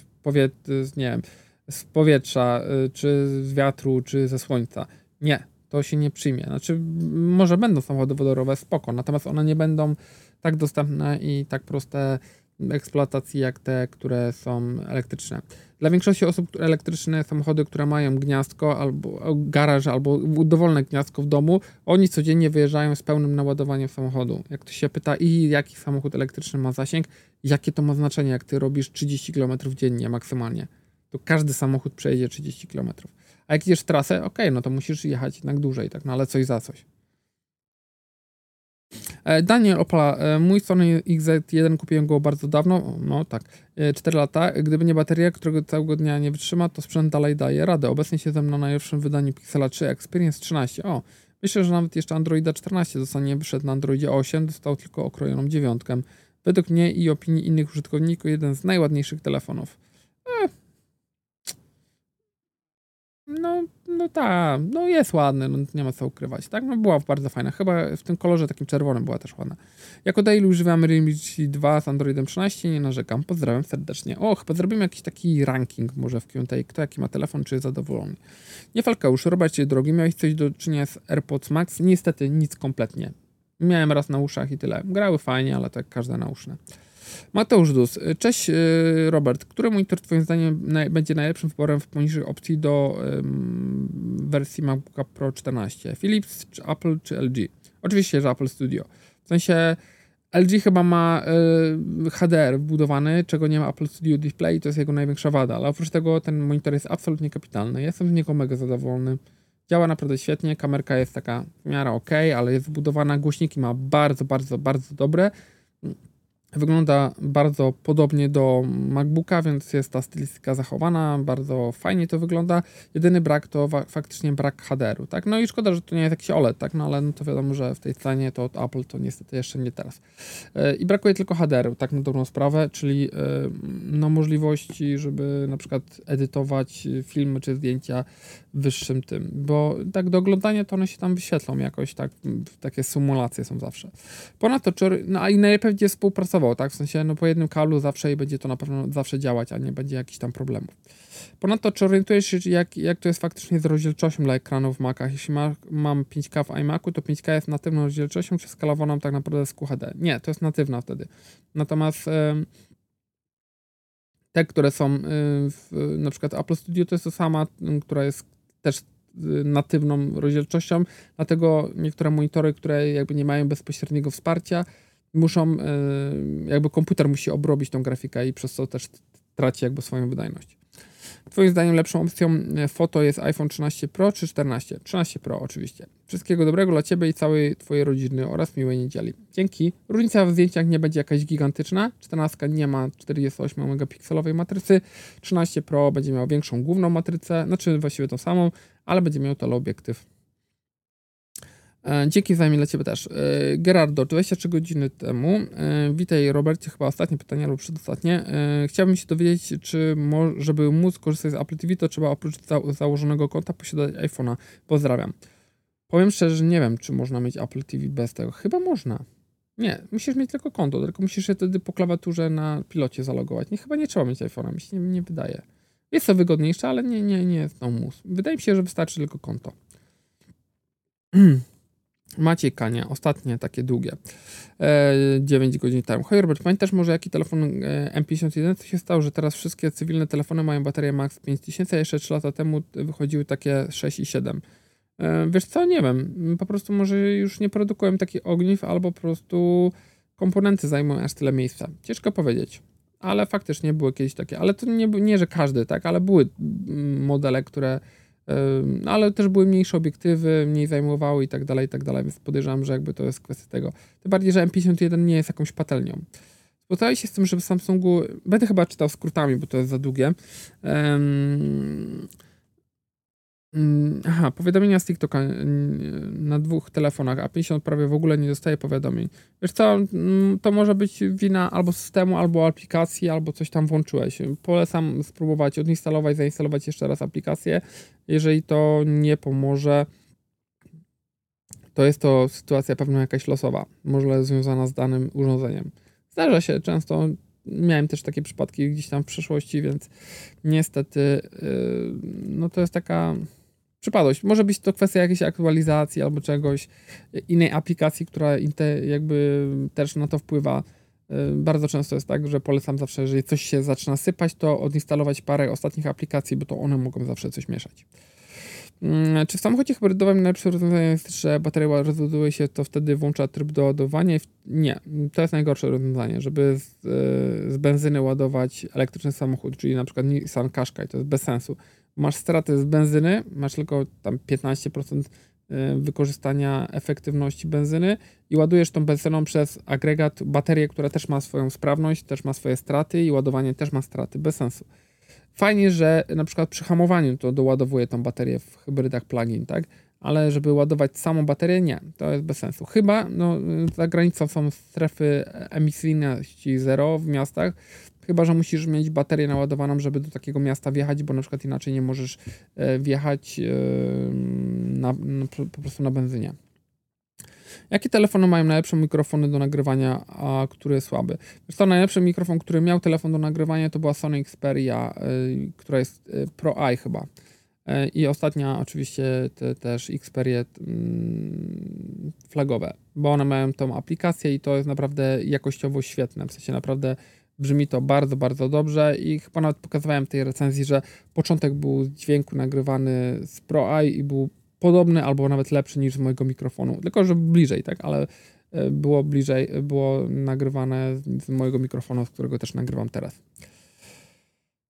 nie wiem, z powietrza, y, czy z wiatru, czy ze słońca. Nie, to się nie przyjmie. Znaczy, może będą samochody wodorowe, spoko, natomiast one nie będą tak dostępne i tak proste eksploatacji jak te, które są elektryczne. Dla większości osób elektryczne samochody, które mają gniazdko albo garaż, albo dowolne gniazdko w domu, oni codziennie wyjeżdżają z pełnym naładowaniem samochodu. Jak ktoś się pyta, i jaki samochód elektryczny ma zasięg, jakie to ma znaczenie, jak ty robisz 30 km dziennie maksymalnie, to każdy samochód przejdzie 30 km. A jak idziesz trasę, ok, no to musisz jechać jednak dłużej, tak, no ale coś za coś. E, Daniel Opala, e, mój Sony XZ1 kupiłem go bardzo dawno, no tak, 4 e, lata. Gdyby nie bateria, którego całego dnia nie wytrzyma, to sprzęt dalej daje radę. Obecnie siedzę na najlepszym wydaniu Pixela 3 Experience 13. O, Myślę, że nawet jeszcze Androida 14 zostanie wyszedł na Androidzie 8, dostał tylko okrojoną dziewiątkę. Według mnie i opinii innych użytkowników jeden z najładniejszych telefonów. E. No, no tak, no jest ładny, no nie ma co ukrywać, tak? No była bardzo fajna, chyba w tym kolorze takim czerwonym była też ładna. Jako daily używamy Realme 2 z Androidem 13, nie narzekam, pozdrawiam serdecznie. O, chyba zrobimy jakiś taki ranking może w Q&A, kto jaki ma telefon, czy jest zadowolony. Nie Falkeusz, Robercie drogi, miałeś coś do czynienia z AirPods Max? Niestety nic kompletnie. Miałem raz na uszach i tyle. Grały fajnie, ale tak każde nauszne. Mateusz Dus. Cześć y, Robert. Który monitor twoim zdaniem będzie najlepszym wyborem w poniższych opcji do wersji MacBooka Pro 14? Philips, czy Apple, czy LG? Oczywiście, że Apple Studio. W sensie LG chyba ma y, HDR wbudowany, czego nie ma Apple Studio Display i to jest jego największa wada, ale oprócz tego ten monitor jest absolutnie kapitalny. Jestem z niego mega zadowolony. Działa naprawdę świetnie, kamerka jest taka w miarę ok, ale jest wbudowana, głośniki ma bardzo, bardzo, bardzo dobre. Wygląda bardzo podobnie do MacBooka, więc jest ta stylistyka zachowana, bardzo fajnie to wygląda. Jedyny brak to faktycznie brak HDR-u, tak? No i szkoda, że to nie jest jakiś OLED, tak? No ale no to wiadomo, że w tej cenie to od Apple to niestety jeszcze nie teraz. Yy, I brakuje tylko HDR-u, tak na dobrą sprawę, czyli yy, no możliwości, żeby na przykład edytować filmy czy zdjęcia wyższym tym, bo tak do oglądania to one się tam wyświetlą jakoś, tak, takie symulacje są zawsze. Ponadto, czy, no a i najlepiej będzie współpracował, tak, w sensie, no po jednym kablu zawsze i będzie to na pewno zawsze działać, a nie będzie jakichś tam problemów. Ponadto, czy orientujesz się, jak, jak to jest faktycznie z rozdzielczością dla ekranów w Macach? Jeśli ma, mam 5K w iMacu, to 5K jest natywną rozdzielczością, czy skalowaną tak naprawdę z QHD? Nie, to jest natywna wtedy. Natomiast... Yy, te, które są w, na przykład Apple Studio, to jest to sama, która jest też y, natywną rozdzielczością, dlatego niektóre monitory, które jakby nie mają bezpośredniego wsparcia, muszą, y, jakby komputer musi obrobić tą grafikę i przez to też traci jakby swoją wydajność. Twoim zdaniem lepszą opcją e, foto jest iPhone 13 Pro czy 14? 13 Pro oczywiście. Wszystkiego dobrego dla Ciebie i całej Twojej rodziny oraz miłej niedzieli. Dzięki. Różnica w zdjęciach nie będzie jakaś gigantyczna. 14 nie ma 48 megapikselowej matrycy. 13 Pro będzie miał większą główną matrycę, znaczy właściwie tą samą, ale będzie miał teleobiektyw dzięki za dla Ciebie też. E, Gerardo, 23 godziny temu. E, witaj Robercie, chyba ostatnie pytanie albo przedostatnie. Chciałbym się dowiedzieć, czy żeby móc korzystać z Apple TV, to trzeba oprócz założonego konta posiadać iPhone'a. Pozdrawiam. Powiem szczerze, że nie wiem, czy można mieć Apple TV bez tego. Chyba można. Nie, musisz mieć tylko konto, tylko musisz się wtedy po klawiaturze na pilocie zalogować. Nie, chyba nie trzeba mieć iPhone'a, mi się nie, nie wydaje. Jest to wygodniejsze, ale nie, nie, nie jest to mus. Wydaje mi się, że wystarczy tylko konto. Maciej Kania, ostatnie takie długie, e, 9 godzin temu. Hej Robert, pamiętasz może jaki telefon e, M51? Co się stało, że teraz wszystkie cywilne telefony mają baterię max 5000, a jeszcze 3 lata temu wychodziły takie 6 i 7. E, wiesz co, nie wiem, po prostu może już nie produkują takich ogniw, albo po prostu komponenty zajmują aż tyle miejsca. Ciężko powiedzieć, ale faktycznie były kiedyś takie, ale to nie, nie że każdy, tak, ale były modele, które ale też były mniejsze obiektywy, mniej zajmowały i tak dalej, i tak dalej, więc podejrzewam, że jakby to jest kwestia tego. Tym bardziej, że M51 nie jest jakąś patelnią. Spotkałem się z tym, że w Samsungu, będę chyba czytał skrótami, bo to jest za długie, um, aha, powiadomienia z TikToka na dwóch telefonach, a 50 prawie w ogóle nie dostaje powiadomień. Wiesz co, to może być wina albo systemu, albo aplikacji, albo coś tam włączyłeś. Polecam spróbować odinstalować, zainstalować jeszcze raz aplikację. Jeżeli to nie pomoże, to jest to sytuacja pewnie jakaś losowa, może związana z danym urządzeniem. Zdarza się często, miałem też takie przypadki gdzieś tam w przeszłości, więc niestety yy, no to jest taka przypadłość. Może być to kwestia jakiejś aktualizacji albo czegoś, innej aplikacji, która jakby też na to wpływa. Y, bardzo często jest tak, że polecam zawsze, jeżeli coś się zaczyna sypać, to odinstalować parę ostatnich aplikacji, bo to one mogą zawsze coś mieszać. Mm, czy w samochodzie hybrydowym najlepsze rozwiązanie jest, że bateria rozładuje się, to wtedy włącza tryb do ładowania? Nie, to jest najgorsze rozwiązanie, żeby z, y, z benzyny ładować elektryczny samochód, czyli na przykład Nissan Qashqai, to jest bez sensu masz straty z benzyny, masz tylko tam 15% y, wykorzystania efektywności benzyny i ładujesz tą benzyną przez agregat baterię, która też ma swoją sprawność, też ma swoje straty i ładowanie też ma straty, bez sensu. Fajnie, że na przykład przy hamowaniu to doładowuje tą baterię w hybrydach plug-in, tak? ale żeby ładować samą baterię, nie, to jest bez sensu. Chyba, no, za granicą są strefy emisyjności zero w miastach, chyba, że musisz mieć baterię naładowaną, żeby do takiego miasta wjechać, bo na przykład inaczej nie możesz e, wjechać na, na, po prostu na benzynie. Jakie telefony mają najlepsze mikrofony do nagrywania, a który jest słaby? Wiesz to najlepszy mikrofon, który miał telefon do nagrywania, to była Sony Xperia, y, która jest y, Pro Eye chyba. Y, I ostatnia oczywiście te, też Xperia y, flagowe, bo one mają tą aplikację i to jest naprawdę jakościowo świetne. W sensie naprawdę brzmi to bardzo, bardzo dobrze i chyba nawet pokazywałem w tej recenzji, że początek był dźwięku nagrywany z Pro i był podobny albo nawet lepszy niż z mojego mikrofonu, tylko że bliżej, tak, ale e, było bliżej, było nagrywane z mojego mikrofonu, z którego też nagrywam teraz.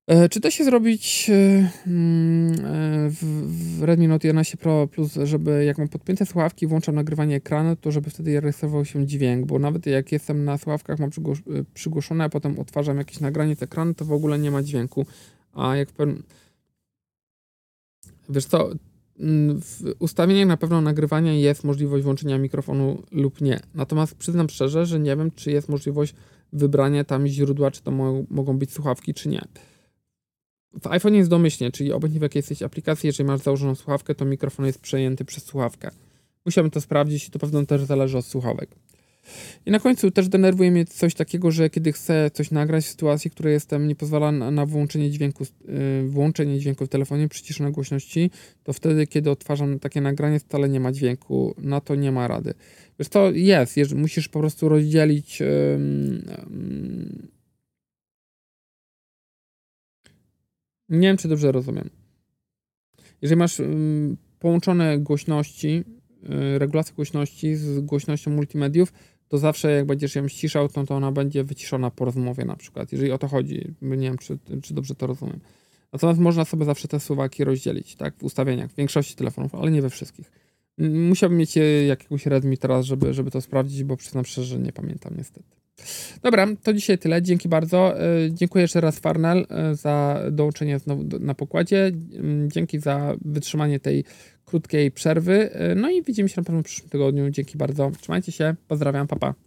E, czy da się zrobić e, mm, w Redmi Note 11 Pro Plus, żeby jak mam podpięte słuchawki, włączam nagrywanie ekranu, to żeby wtedy rejestrował się dźwięk, bo nawet jak jestem na słuchawkach, mam przygłoszone, a potem odtwarzam jakieś nagranie z ekranu, to w ogóle nie ma dźwięku. A jak. Wiesz co, w ustawieniach na pewno nagrywania jest możliwość włączenia mikrofonu lub nie. Natomiast przyznam szczerze, że nie wiem, czy jest możliwość wybrania tam źródła, czy to mo mogą być słuchawki, czy nie. W iPhone jest domyślnie, czyli obojętnie w jakiej jesteś aplikacji, jeżeli masz założoną słuchawkę, to mikrofon jest przejęty przez słuchawkę. Musiałbym to sprawdzić i to pewno też zależy od słuchawek. I na końcu też denerwuje mnie coś takiego, że kiedy chcę coś nagrać w sytuacji, w której jestem, nie pozwala na, na włączenie dźwięku, yy, włączenie dźwięku w telefonie, przyciszone głośności, to wtedy, kiedy odtwarzam takie nagranie, wcale nie ma dźwięku, na to nie ma rady. Wiesz, to jest, jeżeli musisz po prostu rozdzielić yy, yy, nie wiem, czy dobrze rozumiem. Jeżeli masz połączone głośności, y, regulację głośności z głośnością multimediów, to zawsze jak będziesz ją ściszał, to, to ona będzie wyciszona po rozmowie na przykład, jeżeli o to chodzi. Nie wiem, czy, czy dobrze to rozumiem. Natomiast można sobie zawsze te słowaki rozdzielić, tak, w ustawieniach, w większości telefonów, ale nie we wszystkich. Musiałbym mieć jakiegoś Redmi teraz, żeby, żeby to sprawdzić, bo przyznam szczerze, że nie pamiętam niestety. Dobra, to dzisiaj tyle. Dzięki bardzo. E, dziękuję jeszcze raz Farnell e, za dołączenie znowu na pokładzie. Dzięki za wytrzymanie tej krótkiej przerwy. E, no i widzimy się na pewno w przyszłym tygodniu. Dzięki bardzo. Trzymajcie się. Pozdrawiam. Papa. Pa.